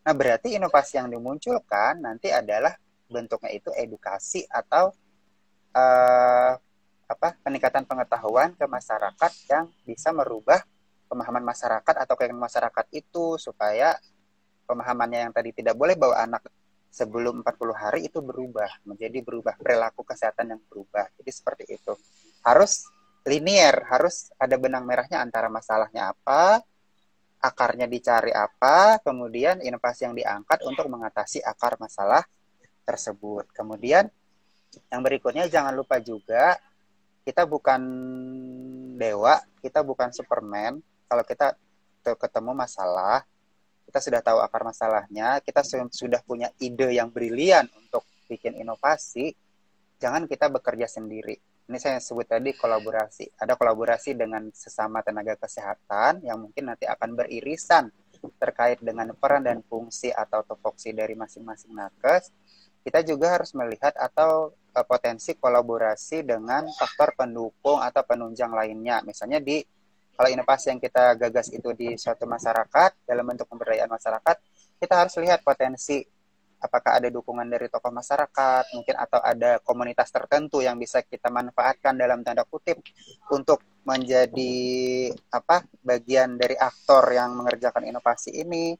Nah, berarti inovasi yang dimunculkan nanti adalah bentuknya itu edukasi atau uh, apa peningkatan pengetahuan ke masyarakat yang bisa merubah pemahaman masyarakat atau keyakinan masyarakat itu supaya pemahamannya yang tadi tidak boleh bawa anak sebelum 40 hari itu berubah menjadi berubah perilaku kesehatan yang berubah. Jadi seperti itu. Harus linier, harus ada benang merahnya antara masalahnya apa, akarnya dicari apa, kemudian inovasi yang diangkat untuk mengatasi akar masalah tersebut. Kemudian yang berikutnya jangan lupa juga kita bukan dewa, kita bukan Superman. Kalau kita ketemu masalah, kita sudah tahu akar masalahnya, kita sudah punya ide yang brilian untuk bikin inovasi, jangan kita bekerja sendiri. Ini saya sebut tadi kolaborasi. Ada kolaborasi dengan sesama tenaga kesehatan yang mungkin nanti akan beririsan terkait dengan peran dan fungsi atau topoksi dari masing-masing nakes. Kita juga harus melihat atau uh, potensi kolaborasi dengan faktor pendukung atau penunjang lainnya. Misalnya di kalau inovasi yang kita gagas itu di suatu masyarakat dalam bentuk pemberdayaan masyarakat kita harus lihat potensi apakah ada dukungan dari tokoh masyarakat mungkin atau ada komunitas tertentu yang bisa kita manfaatkan dalam tanda kutip untuk menjadi apa bagian dari aktor yang mengerjakan inovasi ini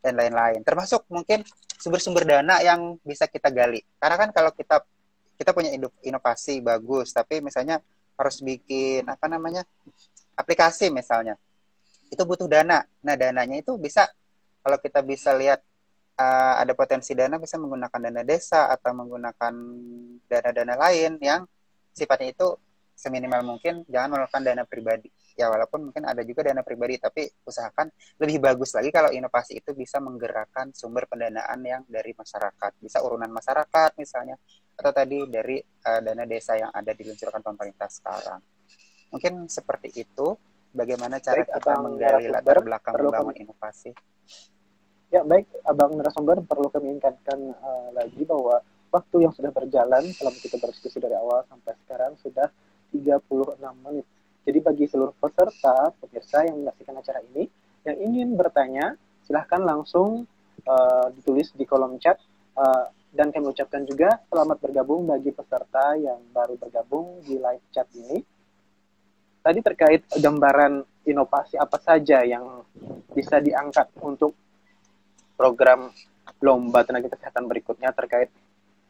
dan lain-lain. Termasuk mungkin sumber-sumber dana yang bisa kita gali. Karena kan kalau kita kita punya inovasi bagus tapi misalnya harus bikin apa namanya aplikasi misalnya itu butuh dana. Nah dananya itu bisa kalau kita bisa lihat uh, ada potensi dana bisa menggunakan dana desa atau menggunakan dana-dana lain yang sifatnya itu seminimal mungkin jangan melakukan dana pribadi. Ya walaupun mungkin ada juga dana pribadi tapi usahakan lebih bagus lagi kalau inovasi itu bisa menggerakkan sumber pendanaan yang dari masyarakat. Bisa urunan masyarakat misalnya atau tadi dari uh, dana desa yang ada diluncurkan pemerintah sekarang. Mungkin seperti itu. Bagaimana cara baik, kita menggali latar belakang membangun inovasi. Ya baik, Abang narasumber perlu kami ingatkan uh, lagi bahwa waktu yang sudah berjalan selama kita berdiskusi dari awal sampai sekarang sudah 36 menit. Jadi bagi seluruh peserta, pemirsa yang menyaksikan acara ini, yang ingin bertanya, silahkan langsung uh, ditulis di kolom chat. Uh, dan kami ucapkan juga selamat bergabung bagi peserta yang baru bergabung di live chat ini tadi terkait gambaran inovasi apa saja yang bisa diangkat untuk program lomba tenaga kesehatan berikutnya terkait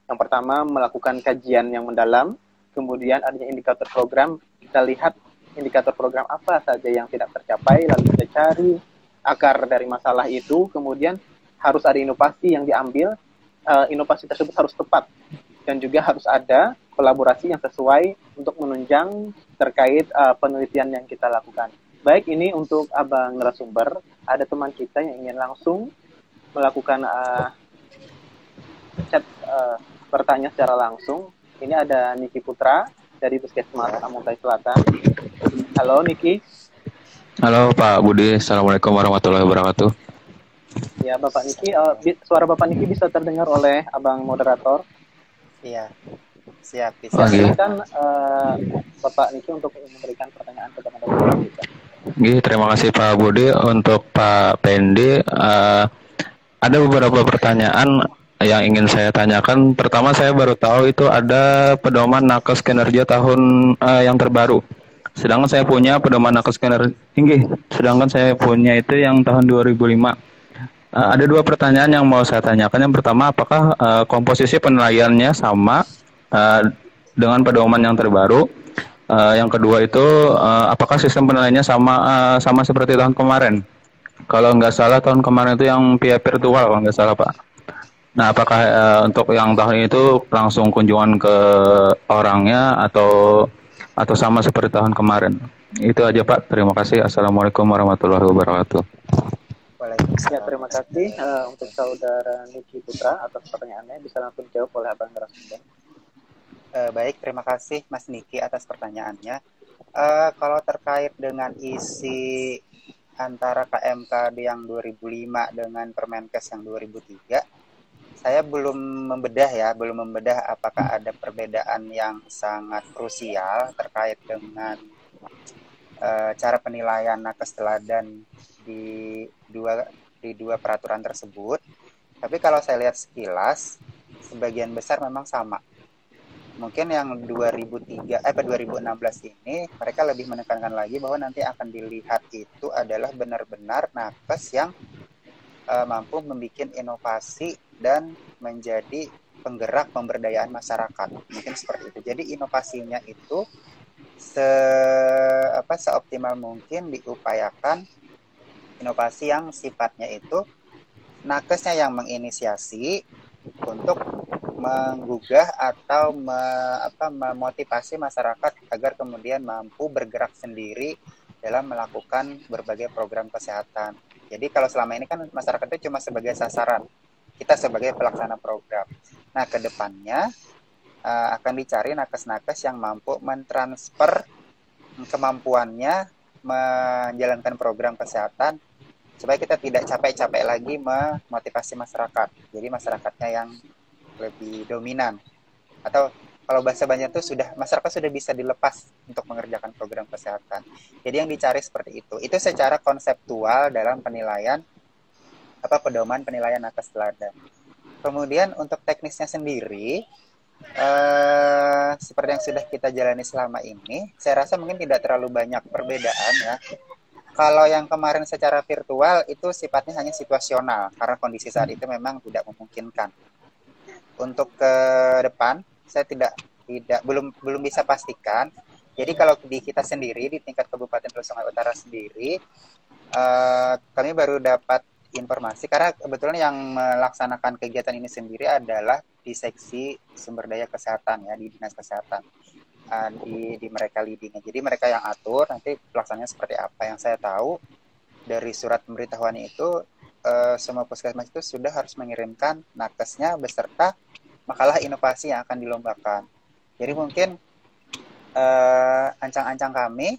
yang pertama melakukan kajian yang mendalam, kemudian adanya indikator program, kita lihat indikator program apa saja yang tidak tercapai, lalu kita cari akar dari masalah itu, kemudian harus ada inovasi yang diambil, uh, inovasi tersebut harus tepat dan juga harus ada kolaborasi yang sesuai untuk menunjang terkait uh, penelitian yang kita lakukan. Baik ini untuk abang narasumber, ada teman kita yang ingin langsung melakukan uh, chat uh, bertanya secara langsung. Ini ada Niki Putra dari Puskesmas Amuntai Selatan. Halo Niki. Halo Pak Budi, Assalamualaikum warahmatullahi wabarakatuh. Ya Bapak Niki, uh, suara Bapak Niki bisa terdengar oleh abang moderator. Iya. Siap, bisa. Okay. Silakan uh, Bapak Niki untuk memberikan pertanyaan kepada Bapak kita. Gih, terima kasih Pak Budi untuk Pak Pendi. Uh, ada beberapa pertanyaan yang ingin saya tanyakan. Pertama saya baru tahu itu ada pedoman nakes kinerja tahun uh, yang terbaru. Sedangkan saya punya pedoman nakes kinerja tinggi. Sedangkan saya punya itu yang tahun 2005. Uh, ada dua pertanyaan yang mau saya tanyakan. Yang pertama, apakah uh, komposisi penilaiannya sama uh, dengan pedoman yang terbaru. Uh, yang kedua itu uh, apakah sistem penilaiannya sama uh, sama seperti tahun kemarin? Kalau nggak salah tahun kemarin itu yang via virtual kalau nggak salah Pak. Nah, apakah uh, untuk yang tahun itu langsung kunjungan ke orangnya atau atau sama seperti tahun kemarin? Itu aja Pak. Terima kasih. Assalamualaikum warahmatullahi wabarakatuh. Ya, terima kasih uh, untuk saudara Niki Putra atas pertanyaannya. Bisa langsung dijawab oleh Abang Rasmussen. Uh, baik, terima kasih Mas Niki atas pertanyaannya. Uh, kalau terkait dengan isi antara KMK yang 2005 dengan Permenkes yang 2003, saya belum membedah ya, belum membedah apakah ada perbedaan yang sangat krusial terkait dengan uh, cara penilaian nakes teladan di dua di dua peraturan tersebut. Tapi kalau saya lihat sekilas, sebagian besar memang sama. Mungkin yang 2003 eh 2016 ini mereka lebih menekankan lagi bahwa nanti akan dilihat itu adalah benar-benar nakes yang uh, mampu membuat inovasi dan menjadi penggerak pemberdayaan masyarakat. Mungkin seperti itu. Jadi inovasinya itu se apa seoptimal mungkin diupayakan inovasi yang sifatnya itu nakesnya yang menginisiasi untuk menggugah atau me, apa, memotivasi masyarakat agar kemudian mampu bergerak sendiri dalam melakukan berbagai program kesehatan. Jadi kalau selama ini kan masyarakat itu cuma sebagai sasaran, kita sebagai pelaksana program. Nah, ke depannya uh, akan dicari nakes-nakes yang mampu mentransfer kemampuannya menjalankan program kesehatan supaya kita tidak capek-capek lagi memotivasi masyarakat. Jadi masyarakatnya yang lebih dominan atau kalau bahasa banyak itu sudah masyarakat sudah bisa dilepas untuk mengerjakan program kesehatan. Jadi yang dicari seperti itu. Itu secara konseptual dalam penilaian apa pedoman penilaian atas teladan. Kemudian untuk teknisnya sendiri, eh, seperti yang sudah kita jalani selama ini, saya rasa mungkin tidak terlalu banyak perbedaan ya. Kalau yang kemarin secara virtual itu sifatnya hanya situasional karena kondisi saat itu memang tidak memungkinkan. Untuk ke depan, saya tidak tidak belum belum bisa pastikan. Jadi kalau di kita sendiri di tingkat Kabupaten Sungai Utara sendiri, eh, kami baru dapat informasi karena kebetulan yang melaksanakan kegiatan ini sendiri adalah di seksi sumber daya kesehatan ya di dinas kesehatan uh, di di mereka leadingnya jadi mereka yang atur nanti pelaksananya seperti apa yang saya tahu dari surat pemberitahuan itu uh, semua puskesmas itu sudah harus mengirimkan nakesnya beserta makalah inovasi yang akan dilombakan jadi mungkin uh, ancang-ancang kami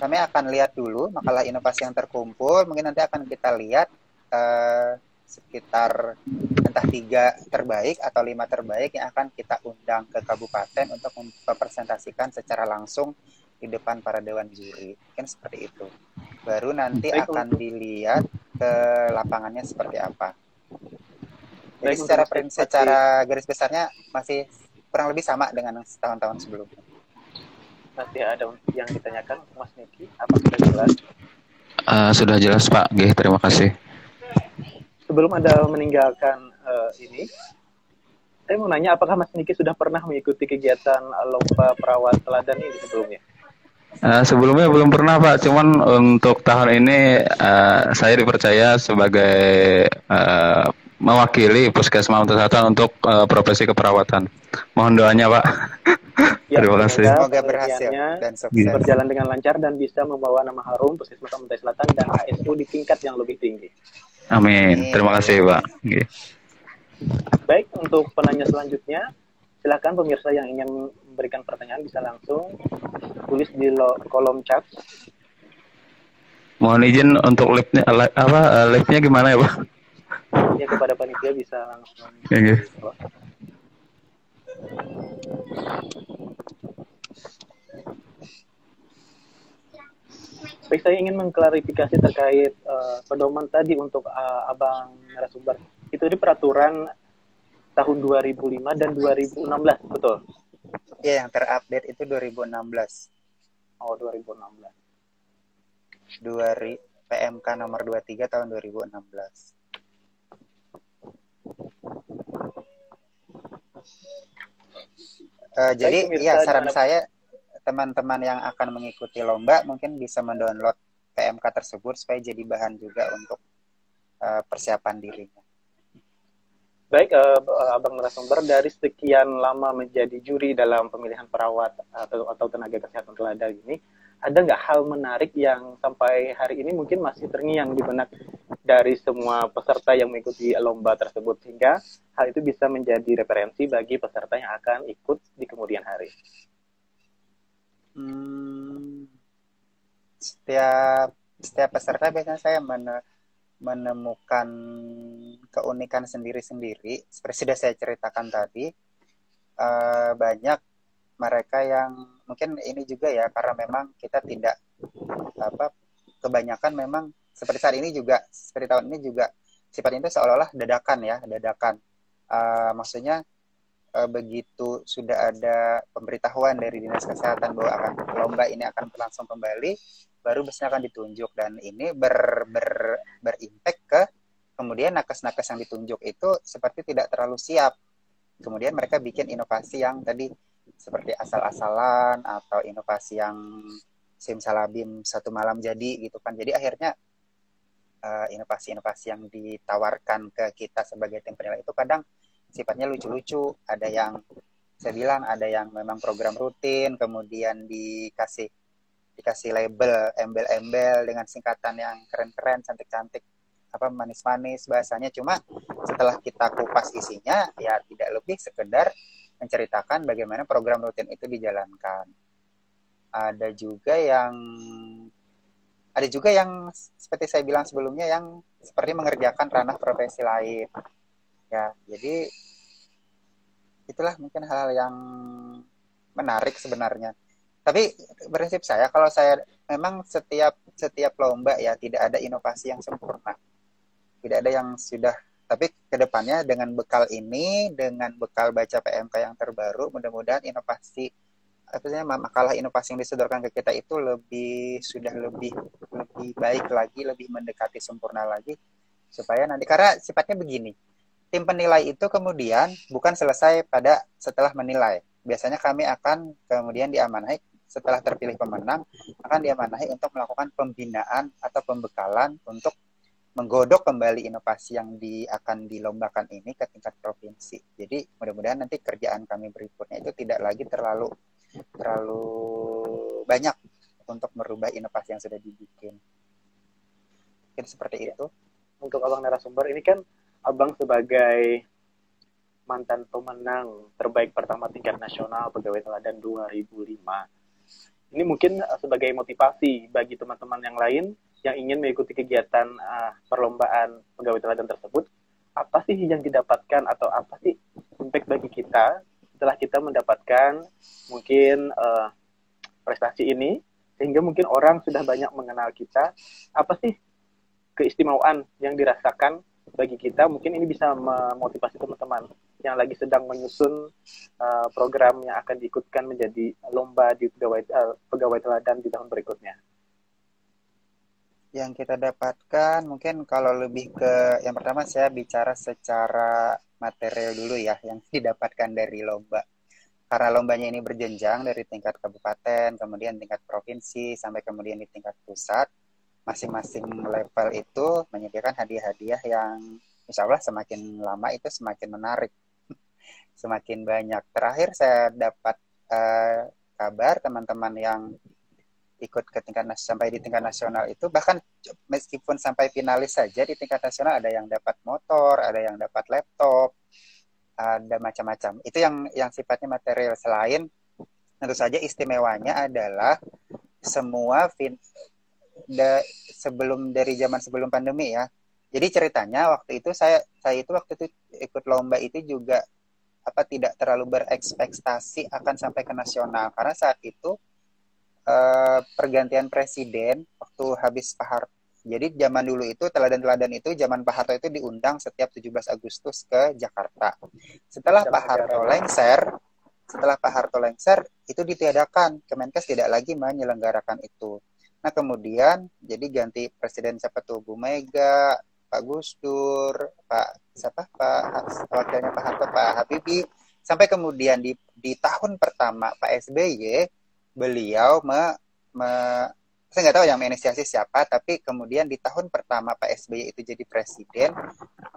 kami akan lihat dulu makalah inovasi yang terkumpul mungkin nanti akan kita lihat uh, sekitar entah tiga terbaik atau lima terbaik yang akan kita undang ke kabupaten untuk mempresentasikan secara langsung di depan para dewan juri. Mungkin seperti itu. Baru nanti Baik, akan dilihat ke lapangannya seperti apa. Jadi Baik, secara prinsip, secara garis besarnya masih kurang lebih sama dengan tahun-tahun sebelumnya. Nanti ada yang ditanyakan Mas Niki, apa sudah jelas? Uh, sudah jelas Pak, G, terima kasih sebelum Anda meninggalkan uh, ini, saya mau nanya apakah Mas Niki sudah pernah mengikuti kegiatan lomba perawat teladan ini sebelumnya? Uh, sebelumnya belum pernah Pak, cuman untuk tahun ini uh, saya dipercaya sebagai uh, mewakili Puskesmas Kesehatan untuk uh, profesi keperawatan. Mohon doanya Pak. Ya, Terima kasih. Semoga berhasil dan sukses. Berjalan dengan lancar dan bisa membawa nama harum Puskesmas Kabupaten Selatan dan HSU di tingkat yang lebih tinggi. Amin. Terima kasih, Pak. Okay. Baik, untuk penanya selanjutnya, silakan pemirsa yang ingin memberikan pertanyaan bisa langsung tulis di kolom chat. Mohon izin untuk live-nya apa eh, live-nya gimana ya, Pak? Ya kepada panitia bisa langsung. Oke. Okay. Baik, saya ingin mengklarifikasi terkait uh, pedoman tadi untuk uh, Abang narasumber. Itu di peraturan tahun 2005 dan 2016, betul? Iya, yang terupdate itu 2016. Oh, 2016. Dua PMK nomor 23 tahun 2016. Uh, jadi, ya saran saya teman-teman yang akan mengikuti lomba mungkin bisa mendownload PMK tersebut supaya jadi bahan juga untuk uh, persiapan dirinya. Baik, uh, Abang narasumber dari sekian lama menjadi juri dalam pemilihan perawat atau, atau tenaga kesehatan teladan ini, ada nggak hal menarik yang sampai hari ini mungkin masih terngiang di benak dari semua peserta yang mengikuti lomba tersebut sehingga hal itu bisa menjadi referensi bagi peserta yang akan ikut di kemudian hari. Hmm, setiap setiap peserta biasanya saya men menemukan keunikan sendiri-sendiri seperti sudah saya ceritakan tadi uh, banyak mereka yang mungkin ini juga ya karena memang kita tidak apa kebanyakan memang seperti saat ini juga seperti tahun ini juga sifat itu seolah-olah dadakan ya dadakan uh, maksudnya uh, begitu sudah ada pemberitahuan dari dinas kesehatan bahwa akan lomba ini akan berlangsung kembali baru busnya akan ditunjuk dan ini ber, ber berimpact ke kemudian nakes-nakes yang ditunjuk itu seperti tidak terlalu siap. Kemudian mereka bikin inovasi yang tadi seperti asal-asalan atau inovasi yang simsalabim satu malam jadi gitu kan. Jadi akhirnya uh, inovasi-inovasi yang ditawarkan ke kita sebagai tim penilai itu kadang sifatnya lucu-lucu. Ada yang saya bilang ada yang memang program rutin, kemudian dikasih dikasih label embel-embel dengan singkatan yang keren-keren cantik-cantik apa manis-manis bahasanya cuma setelah kita kupas isinya ya tidak lebih sekedar menceritakan bagaimana program rutin itu dijalankan ada juga yang ada juga yang seperti saya bilang sebelumnya yang seperti mengerjakan ranah profesi lain. Ya jadi itulah mungkin hal, -hal yang menarik sebenarnya. Tapi prinsip saya kalau saya memang setiap setiap lomba ya tidak ada inovasi yang sempurna. Tidak ada yang sudah. Tapi ke depannya dengan bekal ini dengan bekal baca PMK yang terbaru mudah-mudahan inovasi artinya makalah inovasi yang disodorkan ke kita itu lebih sudah lebih lebih baik lagi lebih mendekati sempurna lagi supaya nanti karena sifatnya begini tim penilai itu kemudian bukan selesai pada setelah menilai biasanya kami akan kemudian diamanahi setelah terpilih pemenang akan diamanahi untuk melakukan pembinaan atau pembekalan untuk menggodok kembali inovasi yang di, akan dilombakan ini ke tingkat provinsi. Jadi mudah-mudahan nanti kerjaan kami berikutnya itu tidak lagi terlalu terlalu banyak untuk merubah inovasi yang sudah dibikin. Mungkin seperti itu. Untuk abang narasumber ini kan abang sebagai mantan pemenang terbaik pertama tingkat nasional pegawai teladan 2005 ini mungkin uh, sebagai motivasi bagi teman-teman yang lain yang ingin mengikuti kegiatan uh, perlombaan pegawai teladan tersebut apa sih yang didapatkan atau apa sih impact bagi kita setelah kita mendapatkan mungkin uh, prestasi ini sehingga mungkin orang sudah banyak mengenal kita apa sih keistimewaan yang dirasakan bagi kita mungkin ini bisa memotivasi teman-teman yang lagi sedang menyusun uh, program yang akan diikutkan menjadi lomba di pegawai uh, pegawai teladan di tahun berikutnya. Yang kita dapatkan mungkin kalau lebih ke yang pertama saya bicara secara material dulu ya yang didapatkan dari lomba. Karena lombanya ini berjenjang dari tingkat kabupaten, kemudian tingkat provinsi, sampai kemudian di tingkat pusat. Masing-masing level itu menyediakan hadiah-hadiah yang insya Allah semakin lama itu semakin menarik semakin banyak. Terakhir saya dapat uh, kabar teman-teman yang ikut ke tingkat sampai di tingkat nasional itu bahkan meskipun sampai finalis saja di tingkat nasional ada yang dapat motor, ada yang dapat laptop, ada macam-macam. Itu yang yang sifatnya material selain tentu saja istimewanya adalah semua fin, de, sebelum dari zaman sebelum pandemi ya. Jadi ceritanya waktu itu saya saya itu waktu itu ikut lomba itu juga apa tidak terlalu berekspektasi akan sampai ke nasional karena saat itu eh, pergantian presiden waktu habis Pak Harto jadi zaman dulu itu teladan-teladan itu zaman Pak Harto itu diundang setiap 17 Agustus ke Jakarta. Setelah Pak Harto lengser, setelah Pak Harto lengser itu ditiadakan, Kemenkes tidak lagi menyelenggarakan itu. Nah kemudian jadi ganti presiden siapa tuh? Bu Mega, Pak Gus Dur, Pak siapa? Pak wakilnya Pak Harto, Pak Habibie, sampai kemudian di di tahun pertama Pak SBY beliau me, me, saya nggak tahu yang menginisiasi siapa, tapi kemudian di tahun pertama Pak SBY itu jadi presiden,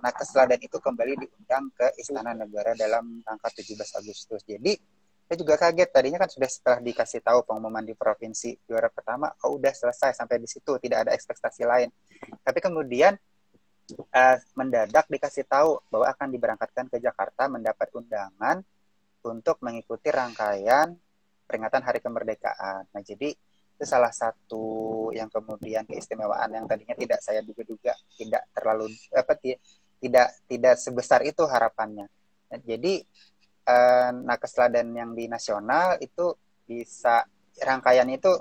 Nakes Teladan itu kembali diundang ke Istana Negara dalam tanggal 17 Agustus. Jadi saya juga kaget tadinya kan sudah setelah dikasih tahu pengumuman di provinsi juara pertama, oh udah selesai sampai di situ, tidak ada ekspektasi lain. Tapi kemudian uh, mendadak dikasih tahu bahwa akan diberangkatkan ke Jakarta mendapat undangan untuk mengikuti rangkaian peringatan Hari Kemerdekaan. Nah, jadi itu salah satu yang kemudian keistimewaan yang tadinya tidak saya duga-duga tidak terlalu apa tidak tidak sebesar itu harapannya nah, jadi eh, nakes teladan yang di nasional itu bisa rangkaian itu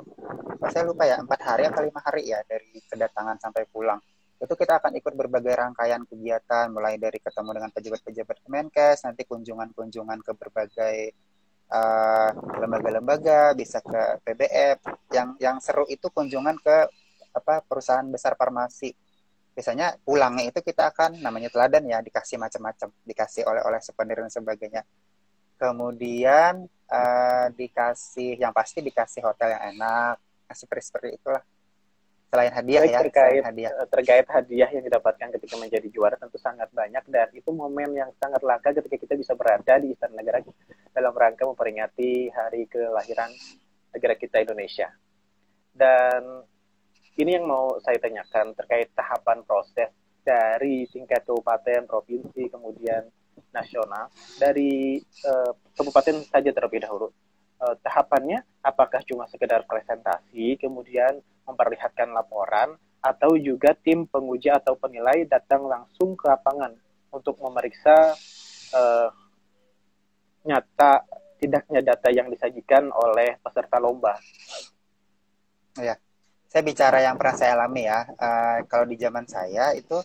saya lupa ya empat hari atau lima hari ya dari kedatangan sampai pulang itu kita akan ikut berbagai rangkaian kegiatan mulai dari ketemu dengan pejabat-pejabat Kemenkes nanti kunjungan-kunjungan ke berbagai eh, lembaga-lembaga, bisa ke PBF. Yang yang seru itu kunjungan ke apa perusahaan besar farmasi. Biasanya pulangnya itu kita akan namanya teladan ya dikasih macam-macam, dikasih oleh-oleh souvenir dan sebagainya. Kemudian uh, dikasih yang pasti dikasih hotel yang enak, seperti seperti itulah selain hadiah ya terkait hadiah. Eh, terkait hadiah yang didapatkan ketika menjadi juara tentu sangat banyak dan itu momen yang sangat langka ketika kita bisa berada di istana negara dalam rangka memperingati hari kelahiran negara kita Indonesia. Dan ini yang mau saya tanyakan terkait tahapan proses dari tingkat kabupaten provinsi kemudian nasional. Dari uh, kabupaten saja terlebih dahulu. Uh, tahapannya apakah cuma sekedar presentasi kemudian memperlihatkan laporan atau juga tim penguji atau penilai datang langsung ke lapangan untuk memeriksa uh, nyata tidaknya data yang disajikan oleh peserta lomba. Ya, saya bicara yang pernah saya alami ya. Uh, kalau di zaman saya itu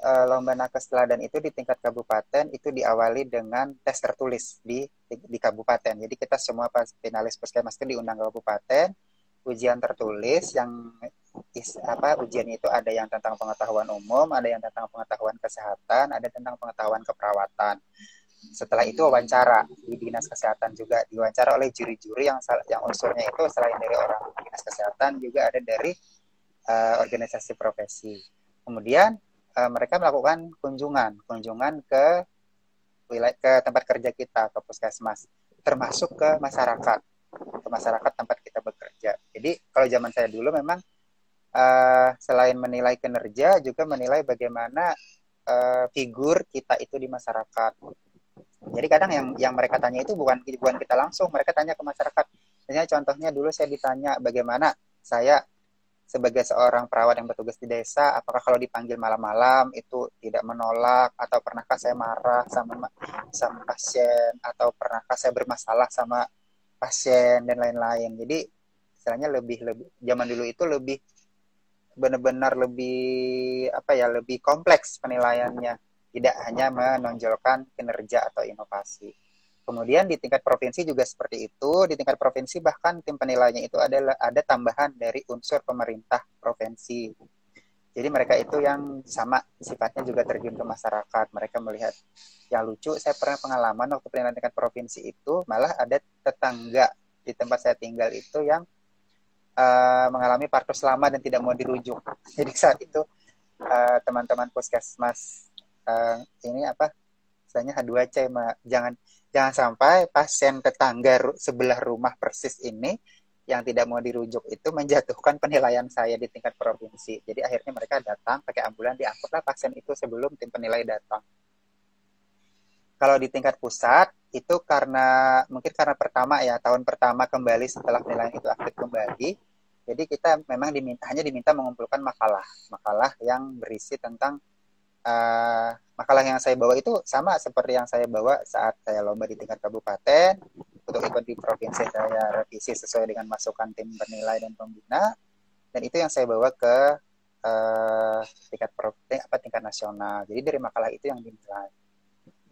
uh, lomba nakes teladan itu di tingkat kabupaten itu diawali dengan tes tertulis di di kabupaten. Jadi kita semua pas finalis puskesmas itu diundang ke kabupaten ujian tertulis yang is, apa ujian itu ada yang tentang pengetahuan umum, ada yang tentang pengetahuan kesehatan, ada tentang pengetahuan keperawatan. Setelah itu wawancara di dinas kesehatan juga diwawancara oleh juri-juri yang yang unsurnya itu selain dari orang dinas kesehatan juga ada dari uh, organisasi profesi. Kemudian uh, mereka melakukan kunjungan, kunjungan ke wilayah ke tempat kerja kita ke puskesmas, termasuk ke masyarakat ke masyarakat tempat kita bekerja. Jadi kalau zaman saya dulu memang uh, selain menilai kinerja juga menilai bagaimana uh, figur kita itu di masyarakat. Jadi kadang yang yang mereka tanya itu bukan bukan kita langsung, mereka tanya ke masyarakat. Misalnya contohnya dulu saya ditanya bagaimana saya sebagai seorang perawat yang bertugas di desa, apakah kalau dipanggil malam-malam itu tidak menolak atau pernahkah saya marah sama sama pasien atau pernahkah saya bermasalah sama pasien dan lain-lain. Jadi istilahnya lebih lebih zaman dulu itu lebih benar-benar lebih apa ya lebih kompleks penilaiannya tidak hanya menonjolkan kinerja atau inovasi. Kemudian di tingkat provinsi juga seperti itu. Di tingkat provinsi bahkan tim penilainya itu adalah ada tambahan dari unsur pemerintah provinsi. Jadi mereka itu yang sama sifatnya juga terjun ke masyarakat. Mereka melihat yang lucu. Saya pernah pengalaman waktu penilaian tingkat provinsi itu malah ada tetangga di tempat saya tinggal itu yang uh, mengalami partus lama dan tidak mau dirujuk. Jadi saat itu uh, teman-teman puskesmas uh, ini apa? Misalnya H2C, jangan jangan sampai pasien tetangga sebelah rumah persis ini yang tidak mau dirujuk itu menjatuhkan penilaian saya di tingkat provinsi. Jadi akhirnya mereka datang pakai ambulan diangkutlah pasien itu sebelum tim penilai datang. Kalau di tingkat pusat itu karena mungkin karena pertama ya tahun pertama kembali setelah penilaian itu aktif kembali. Jadi kita memang diminta hanya diminta mengumpulkan makalah, makalah yang berisi tentang uh, makalah yang saya bawa itu sama seperti yang saya bawa saat saya lomba di tingkat kabupaten. Untuk ikut di provinsi saya revisi sesuai dengan masukan tim penilai dan pembina. Dan itu yang saya bawa ke uh, tingkat provinsi apa tingkat nasional. Jadi dari makalah itu yang dinilai.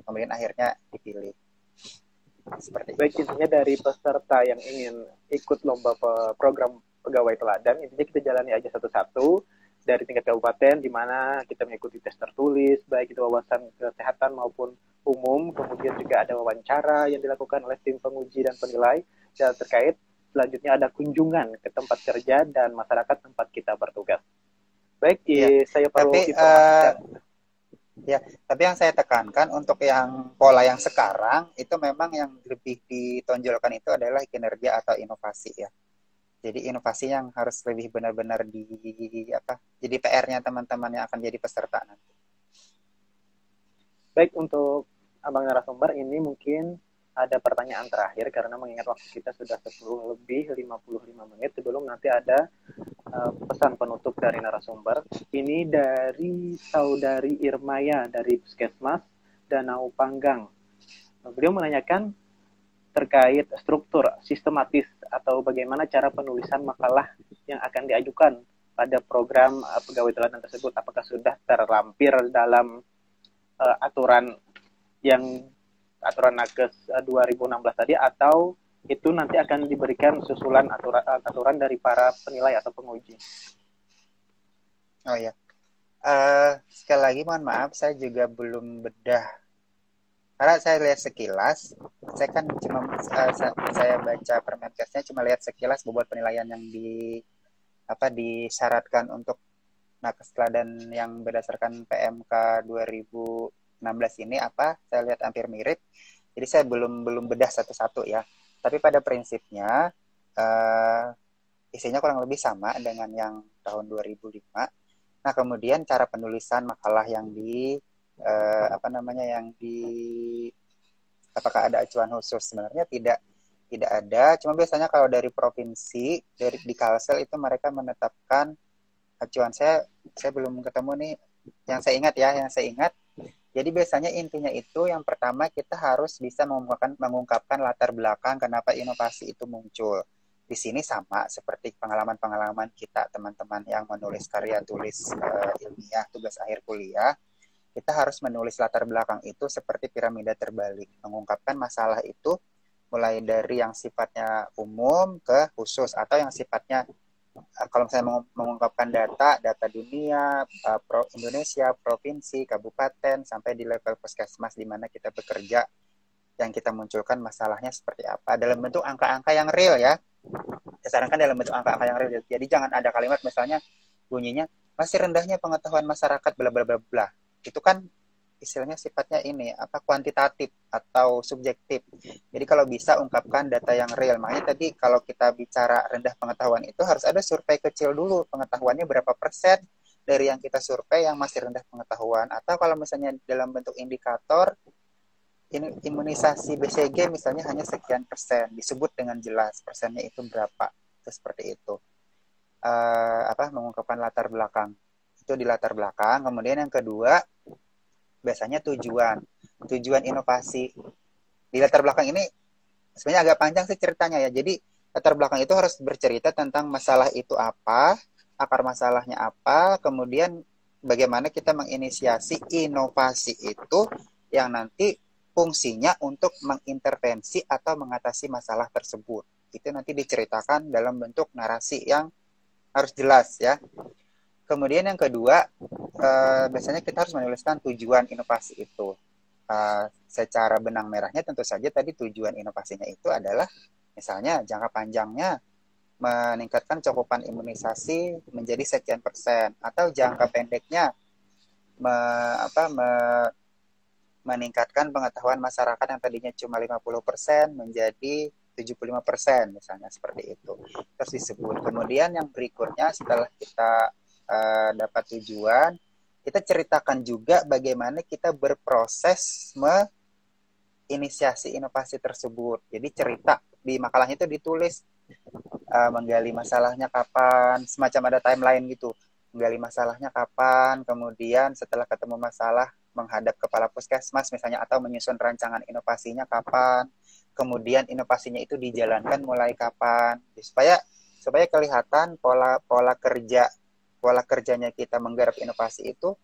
Kemudian akhirnya dipilih. Seperti baik itu. intinya dari peserta yang ingin ikut lomba program pegawai teladan intinya kita jalani aja satu-satu dari tingkat kabupaten di mana kita mengikuti tes tertulis baik itu wawasan kesehatan maupun umum kemudian juga ada wawancara yang dilakukan oleh tim penguji dan penilai dan terkait selanjutnya ada kunjungan ke tempat kerja dan masyarakat tempat kita bertugas. Baik, ya. saya perlu tapi, uh, ya, tapi yang saya tekankan untuk yang pola yang sekarang itu memang yang lebih ditonjolkan itu adalah kinerja atau inovasi ya. Jadi inovasi yang harus lebih benar-benar di apa? Jadi PR-nya teman-teman yang akan jadi peserta nanti. Baik untuk abang narasumber ini mungkin ada pertanyaan terakhir karena mengingat waktu kita sudah 10 lebih 55 menit sebelum nanti ada uh, pesan penutup dari narasumber. Ini dari saudari Irmaya dari Puskesmas Danau Panggang. Beliau menanyakan terkait struktur sistematis atau bagaimana cara penulisan makalah yang akan diajukan pada program uh, pegawai teladan tersebut apakah sudah terlampir dalam uh, aturan yang aturan nakes 2016 eh, tadi atau itu nanti akan diberikan susulan aturan aturan dari para penilai atau penguji. Oh ya, uh, sekali lagi mohon maaf saya juga belum bedah karena saya lihat sekilas, saya kan cuma uh, saya baca permenkesnya cuma lihat sekilas bobot penilaian yang di apa disyaratkan untuk nakes teladan yang berdasarkan PMK 2000 16 ini apa saya lihat hampir mirip. Jadi saya belum belum bedah satu-satu ya. Tapi pada prinsipnya uh, isinya kurang lebih sama dengan yang tahun 2005 nah kemudian cara penulisan makalah yang di uh, apa namanya yang di apakah ada acuan khusus? Sebenarnya tidak tidak ada. Cuma biasanya kalau dari provinsi dari di Kalsel itu mereka menetapkan acuan. Saya saya belum ketemu nih. Yang saya ingat ya yang saya ingat. Jadi biasanya intinya itu yang pertama kita harus bisa mengungkapkan, mengungkapkan latar belakang kenapa inovasi itu muncul. Di sini sama seperti pengalaman-pengalaman kita teman-teman yang menulis karya tulis uh, ilmiah tugas akhir kuliah, kita harus menulis latar belakang itu seperti piramida terbalik, mengungkapkan masalah itu mulai dari yang sifatnya umum ke khusus atau yang sifatnya Eh, kalau saya mengungkapkan data, data dunia, pro Indonesia, provinsi, kabupaten, sampai di level puskesmas di mana kita bekerja, yang kita munculkan masalahnya seperti apa dalam bentuk angka-angka yang real ya. Disarankan dalam bentuk angka-angka yang real. Jadi jangan ada kalimat misalnya bunyinya masih rendahnya pengetahuan masyarakat bla bla bla bla. Itu kan istilahnya sifatnya ini apa kuantitatif atau subjektif. Jadi kalau bisa ungkapkan data yang real. Makanya tadi kalau kita bicara rendah pengetahuan itu harus ada survei kecil dulu pengetahuannya berapa persen dari yang kita survei yang masih rendah pengetahuan atau kalau misalnya dalam bentuk indikator ini imunisasi BCG misalnya hanya sekian persen disebut dengan jelas persennya itu berapa itu seperti itu uh, apa mengungkapkan latar belakang itu di latar belakang. Kemudian yang kedua biasanya tujuan. Tujuan inovasi. Di latar belakang ini sebenarnya agak panjang sih ceritanya ya. Jadi latar belakang itu harus bercerita tentang masalah itu apa akar masalahnya apa kemudian bagaimana kita menginisiasi inovasi itu yang nanti fungsinya untuk mengintervensi atau mengatasi masalah tersebut. Itu nanti diceritakan dalam bentuk narasi yang harus jelas ya Kemudian yang kedua, uh, biasanya kita harus menuliskan tujuan inovasi itu. Uh, secara benang merahnya tentu saja tadi tujuan inovasinya itu adalah misalnya jangka panjangnya meningkatkan cakupan imunisasi menjadi sekian persen atau jangka pendeknya me, apa, me, meningkatkan pengetahuan masyarakat yang tadinya cuma 50% menjadi 75% misalnya seperti itu. Terus disebut. Kemudian yang berikutnya setelah kita uh, dapat tujuan, kita ceritakan juga bagaimana kita berproses menginisiasi inovasi tersebut. Jadi cerita di makalahnya itu ditulis uh, menggali masalahnya kapan, semacam ada timeline gitu. Menggali masalahnya kapan, kemudian setelah ketemu masalah menghadap kepala puskesmas misalnya atau menyusun rancangan inovasinya kapan, kemudian inovasinya itu dijalankan mulai kapan, supaya supaya kelihatan pola pola kerja pola kerjanya kita menggarap inovasi itu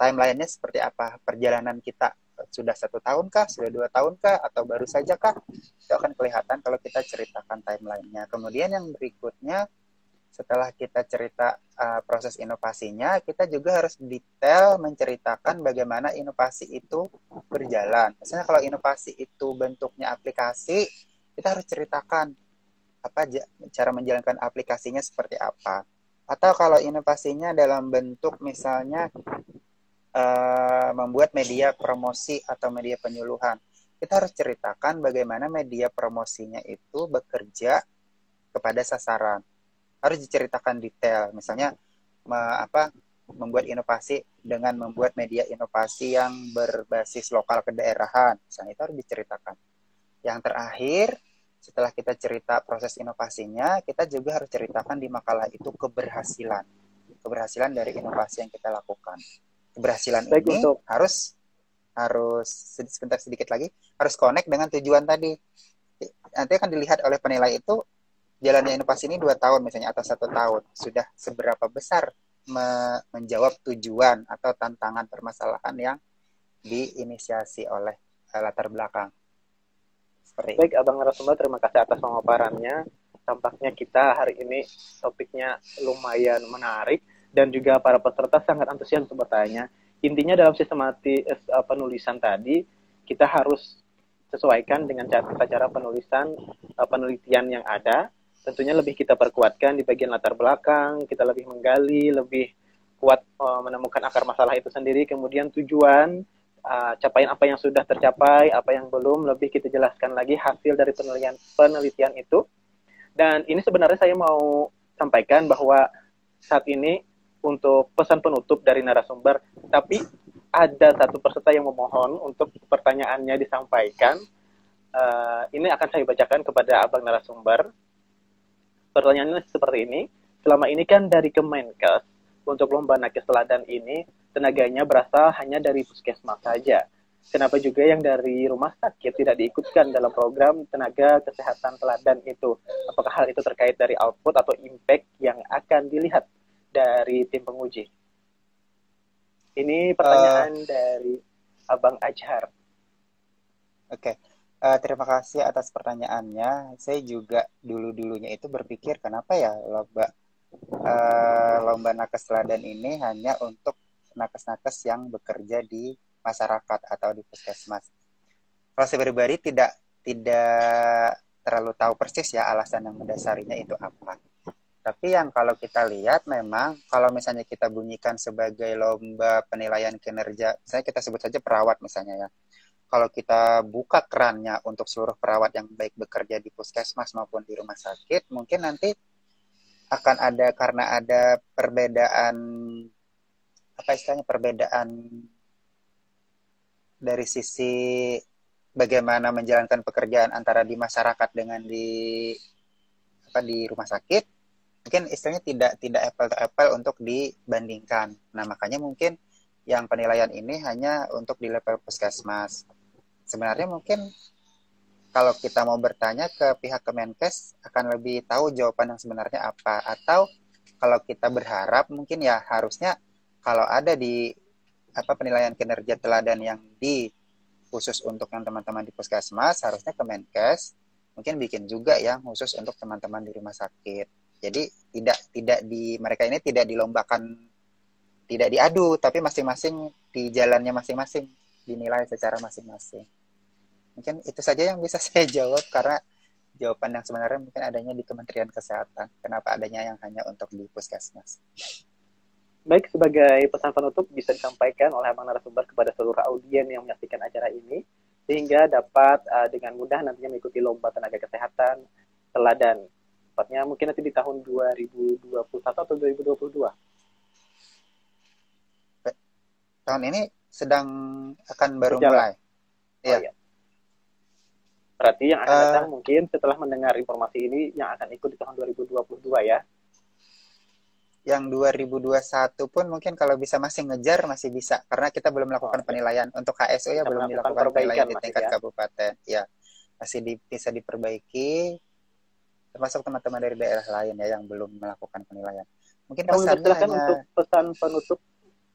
timelinenya seperti apa? Perjalanan kita sudah satu tahun kah? Sudah dua tahun kah? Atau baru saja kah? Itu akan kelihatan kalau kita ceritakan timelinenya. Kemudian yang berikutnya setelah kita cerita uh, proses inovasinya kita juga harus detail menceritakan bagaimana inovasi itu berjalan. Misalnya kalau inovasi itu bentuknya aplikasi kita harus ceritakan apa cara menjalankan aplikasinya seperti apa. Atau kalau inovasinya dalam bentuk misalnya uh, membuat media promosi atau media penyuluhan, kita harus ceritakan bagaimana media promosinya itu bekerja kepada sasaran. Harus diceritakan detail, misalnya me, apa membuat inovasi dengan membuat media inovasi yang berbasis lokal kedaerahan, misalnya itu harus diceritakan. Yang terakhir, setelah kita cerita proses inovasinya, kita juga harus ceritakan di makalah itu keberhasilan. Keberhasilan dari inovasi yang kita lakukan. Keberhasilan Baik, ini untuk... harus harus sebentar sedikit lagi harus connect dengan tujuan tadi. Nanti akan dilihat oleh penilai itu jalannya inovasi ini dua tahun misalnya atau satu tahun sudah seberapa besar me menjawab tujuan atau tantangan permasalahan yang diinisiasi oleh latar belakang. Baik, Abang narasumber, terima kasih atas pemaparannya. Tampaknya kita hari ini topiknya lumayan menarik dan juga para peserta sangat antusias untuk bertanya. Intinya dalam sistematis uh, penulisan tadi, kita harus sesuaikan dengan cara, cara penulisan uh, penelitian yang ada. Tentunya lebih kita perkuatkan di bagian latar belakang, kita lebih menggali, lebih kuat menemukan akar masalah itu sendiri, kemudian tujuan uh, capaian apa yang sudah tercapai, apa yang belum, lebih kita jelaskan lagi hasil dari penelitian penelitian itu. Dan ini sebenarnya saya mau sampaikan bahwa saat ini untuk pesan penutup dari narasumber, tapi ada satu peserta yang memohon untuk pertanyaannya disampaikan. Uh, ini akan saya bacakan kepada abang narasumber. Pertanyaannya seperti ini. Selama ini kan dari Kemenkes untuk lomba nakes teladan ini tenaganya berasal hanya dari puskesmas saja. Kenapa juga yang dari rumah sakit tidak diikutkan dalam program tenaga kesehatan teladan itu? Apakah hal itu terkait dari output atau impact yang akan dilihat dari tim penguji? Ini pertanyaan uh, dari Abang Ajar. Oke, okay. uh, eh, terima kasih atas pertanyaannya. Saya juga dulu-dulunya itu berpikir kenapa ya lomba uh, lomba nakes teladan ini hanya untuk nakes-nakes yang bekerja di masyarakat atau di puskesmas. Kalau saya pribadi tidak tidak terlalu tahu persis ya alasan yang mendasarinya itu apa. Tapi yang kalau kita lihat memang kalau misalnya kita bunyikan sebagai lomba penilaian kinerja, saya kita sebut saja perawat misalnya ya. Kalau kita buka kerannya untuk seluruh perawat yang baik bekerja di puskesmas maupun di rumah sakit, mungkin nanti akan ada karena ada perbedaan apa istilahnya perbedaan dari sisi bagaimana menjalankan pekerjaan antara di masyarakat dengan di apa di rumah sakit? Mungkin istilahnya tidak tidak apple to apple untuk dibandingkan. Nah makanya mungkin yang penilaian ini hanya untuk di level puskesmas. Sebenarnya mungkin kalau kita mau bertanya ke pihak Kemenkes akan lebih tahu jawaban yang sebenarnya apa. Atau kalau kita berharap mungkin ya harusnya kalau ada di apa penilaian kinerja teladan yang di khusus untuk yang teman-teman di puskesmas harusnya Kemenkes mungkin bikin juga yang khusus untuk teman-teman di rumah sakit. Jadi tidak tidak di mereka ini tidak dilombakan tidak diadu tapi masing-masing di jalannya masing-masing dinilai secara masing-masing. Mungkin itu saja yang bisa saya jawab karena jawaban yang sebenarnya mungkin adanya di Kementerian Kesehatan. Kenapa adanya yang hanya untuk di puskesmas? Baik, sebagai pesan penutup bisa disampaikan oleh Abang Narasumber kepada seluruh audien yang menyaksikan acara ini, sehingga dapat uh, dengan mudah nantinya mengikuti lomba tenaga kesehatan teladan. Tepatnya mungkin nanti di tahun 2021 atau 2022. Tahun ini sedang akan baru Berjalan. mulai. Oh, iya. iya. Berarti yang akan uh, datang mungkin setelah mendengar informasi ini yang akan ikut di tahun 2022 ya yang 2021 pun mungkin kalau bisa masih ngejar masih bisa. Karena kita belum melakukan oh, penilaian. Untuk HSO ya belum dilakukan penilaian di tingkat ya. kabupaten. Ya masih di, bisa diperbaiki. Termasuk teman-teman dari daerah lain ya yang belum melakukan penilaian. Mungkin Kamu pesannya hanya untuk pesan penutup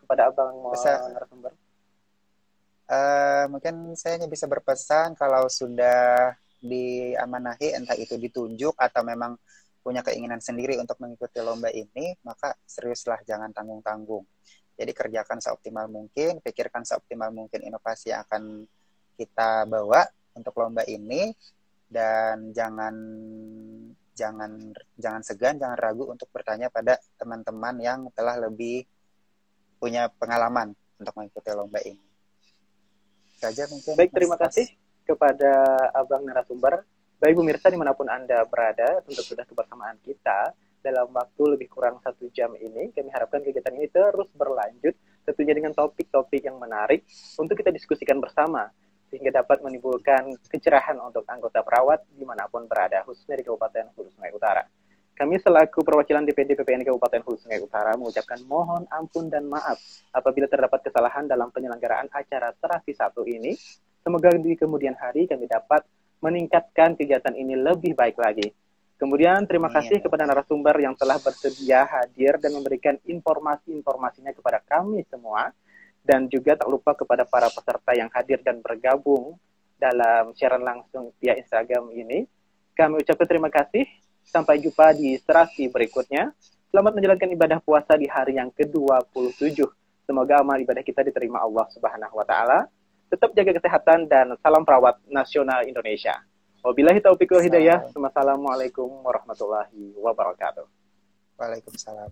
kepada abang pesan, narasumber. Uh, mungkin saya hanya bisa berpesan kalau sudah diamanahi entah itu ditunjuk atau memang punya keinginan sendiri untuk mengikuti lomba ini, maka seriuslah jangan tanggung-tanggung. Jadi kerjakan seoptimal mungkin, pikirkan seoptimal mungkin inovasi yang akan kita bawa untuk lomba ini dan jangan jangan jangan segan, jangan ragu untuk bertanya pada teman-teman yang telah lebih punya pengalaman untuk mengikuti lomba ini. Saja mungkin. Baik, terima kasih kepada Abang narasumber. Baik pemirsa di mana pun Anda berada, untuk sudah kebersamaan kita dalam waktu lebih kurang satu jam ini. Kami harapkan kegiatan ini terus berlanjut, tentunya dengan topik-topik yang menarik untuk kita diskusikan bersama sehingga dapat menimbulkan kecerahan untuk anggota perawat di mana pun berada, khususnya di Kabupaten Hulu Sungai Utara. Kami selaku perwakilan DPD PPN Kabupaten Hulu Sungai Utara mengucapkan mohon ampun dan maaf apabila terdapat kesalahan dalam penyelenggaraan acara terapi satu ini. Semoga di kemudian hari kami dapat meningkatkan kegiatan ini lebih baik lagi. Kemudian terima kasih kepada narasumber yang telah bersedia hadir dan memberikan informasi-informasinya kepada kami semua dan juga tak lupa kepada para peserta yang hadir dan bergabung dalam siaran langsung via Instagram ini. Kami ucapkan terima kasih. Sampai jumpa di serasi berikutnya. Selamat menjalankan ibadah puasa di hari yang ke-27. Semoga amal ibadah kita diterima Allah Subhanahu wa taala. Tetap jaga kesehatan dan salam perawat nasional Indonesia. Wabillahi taufiq wal hidayah. Wassalamualaikum warahmatullahi wabarakatuh. Waalaikumsalam.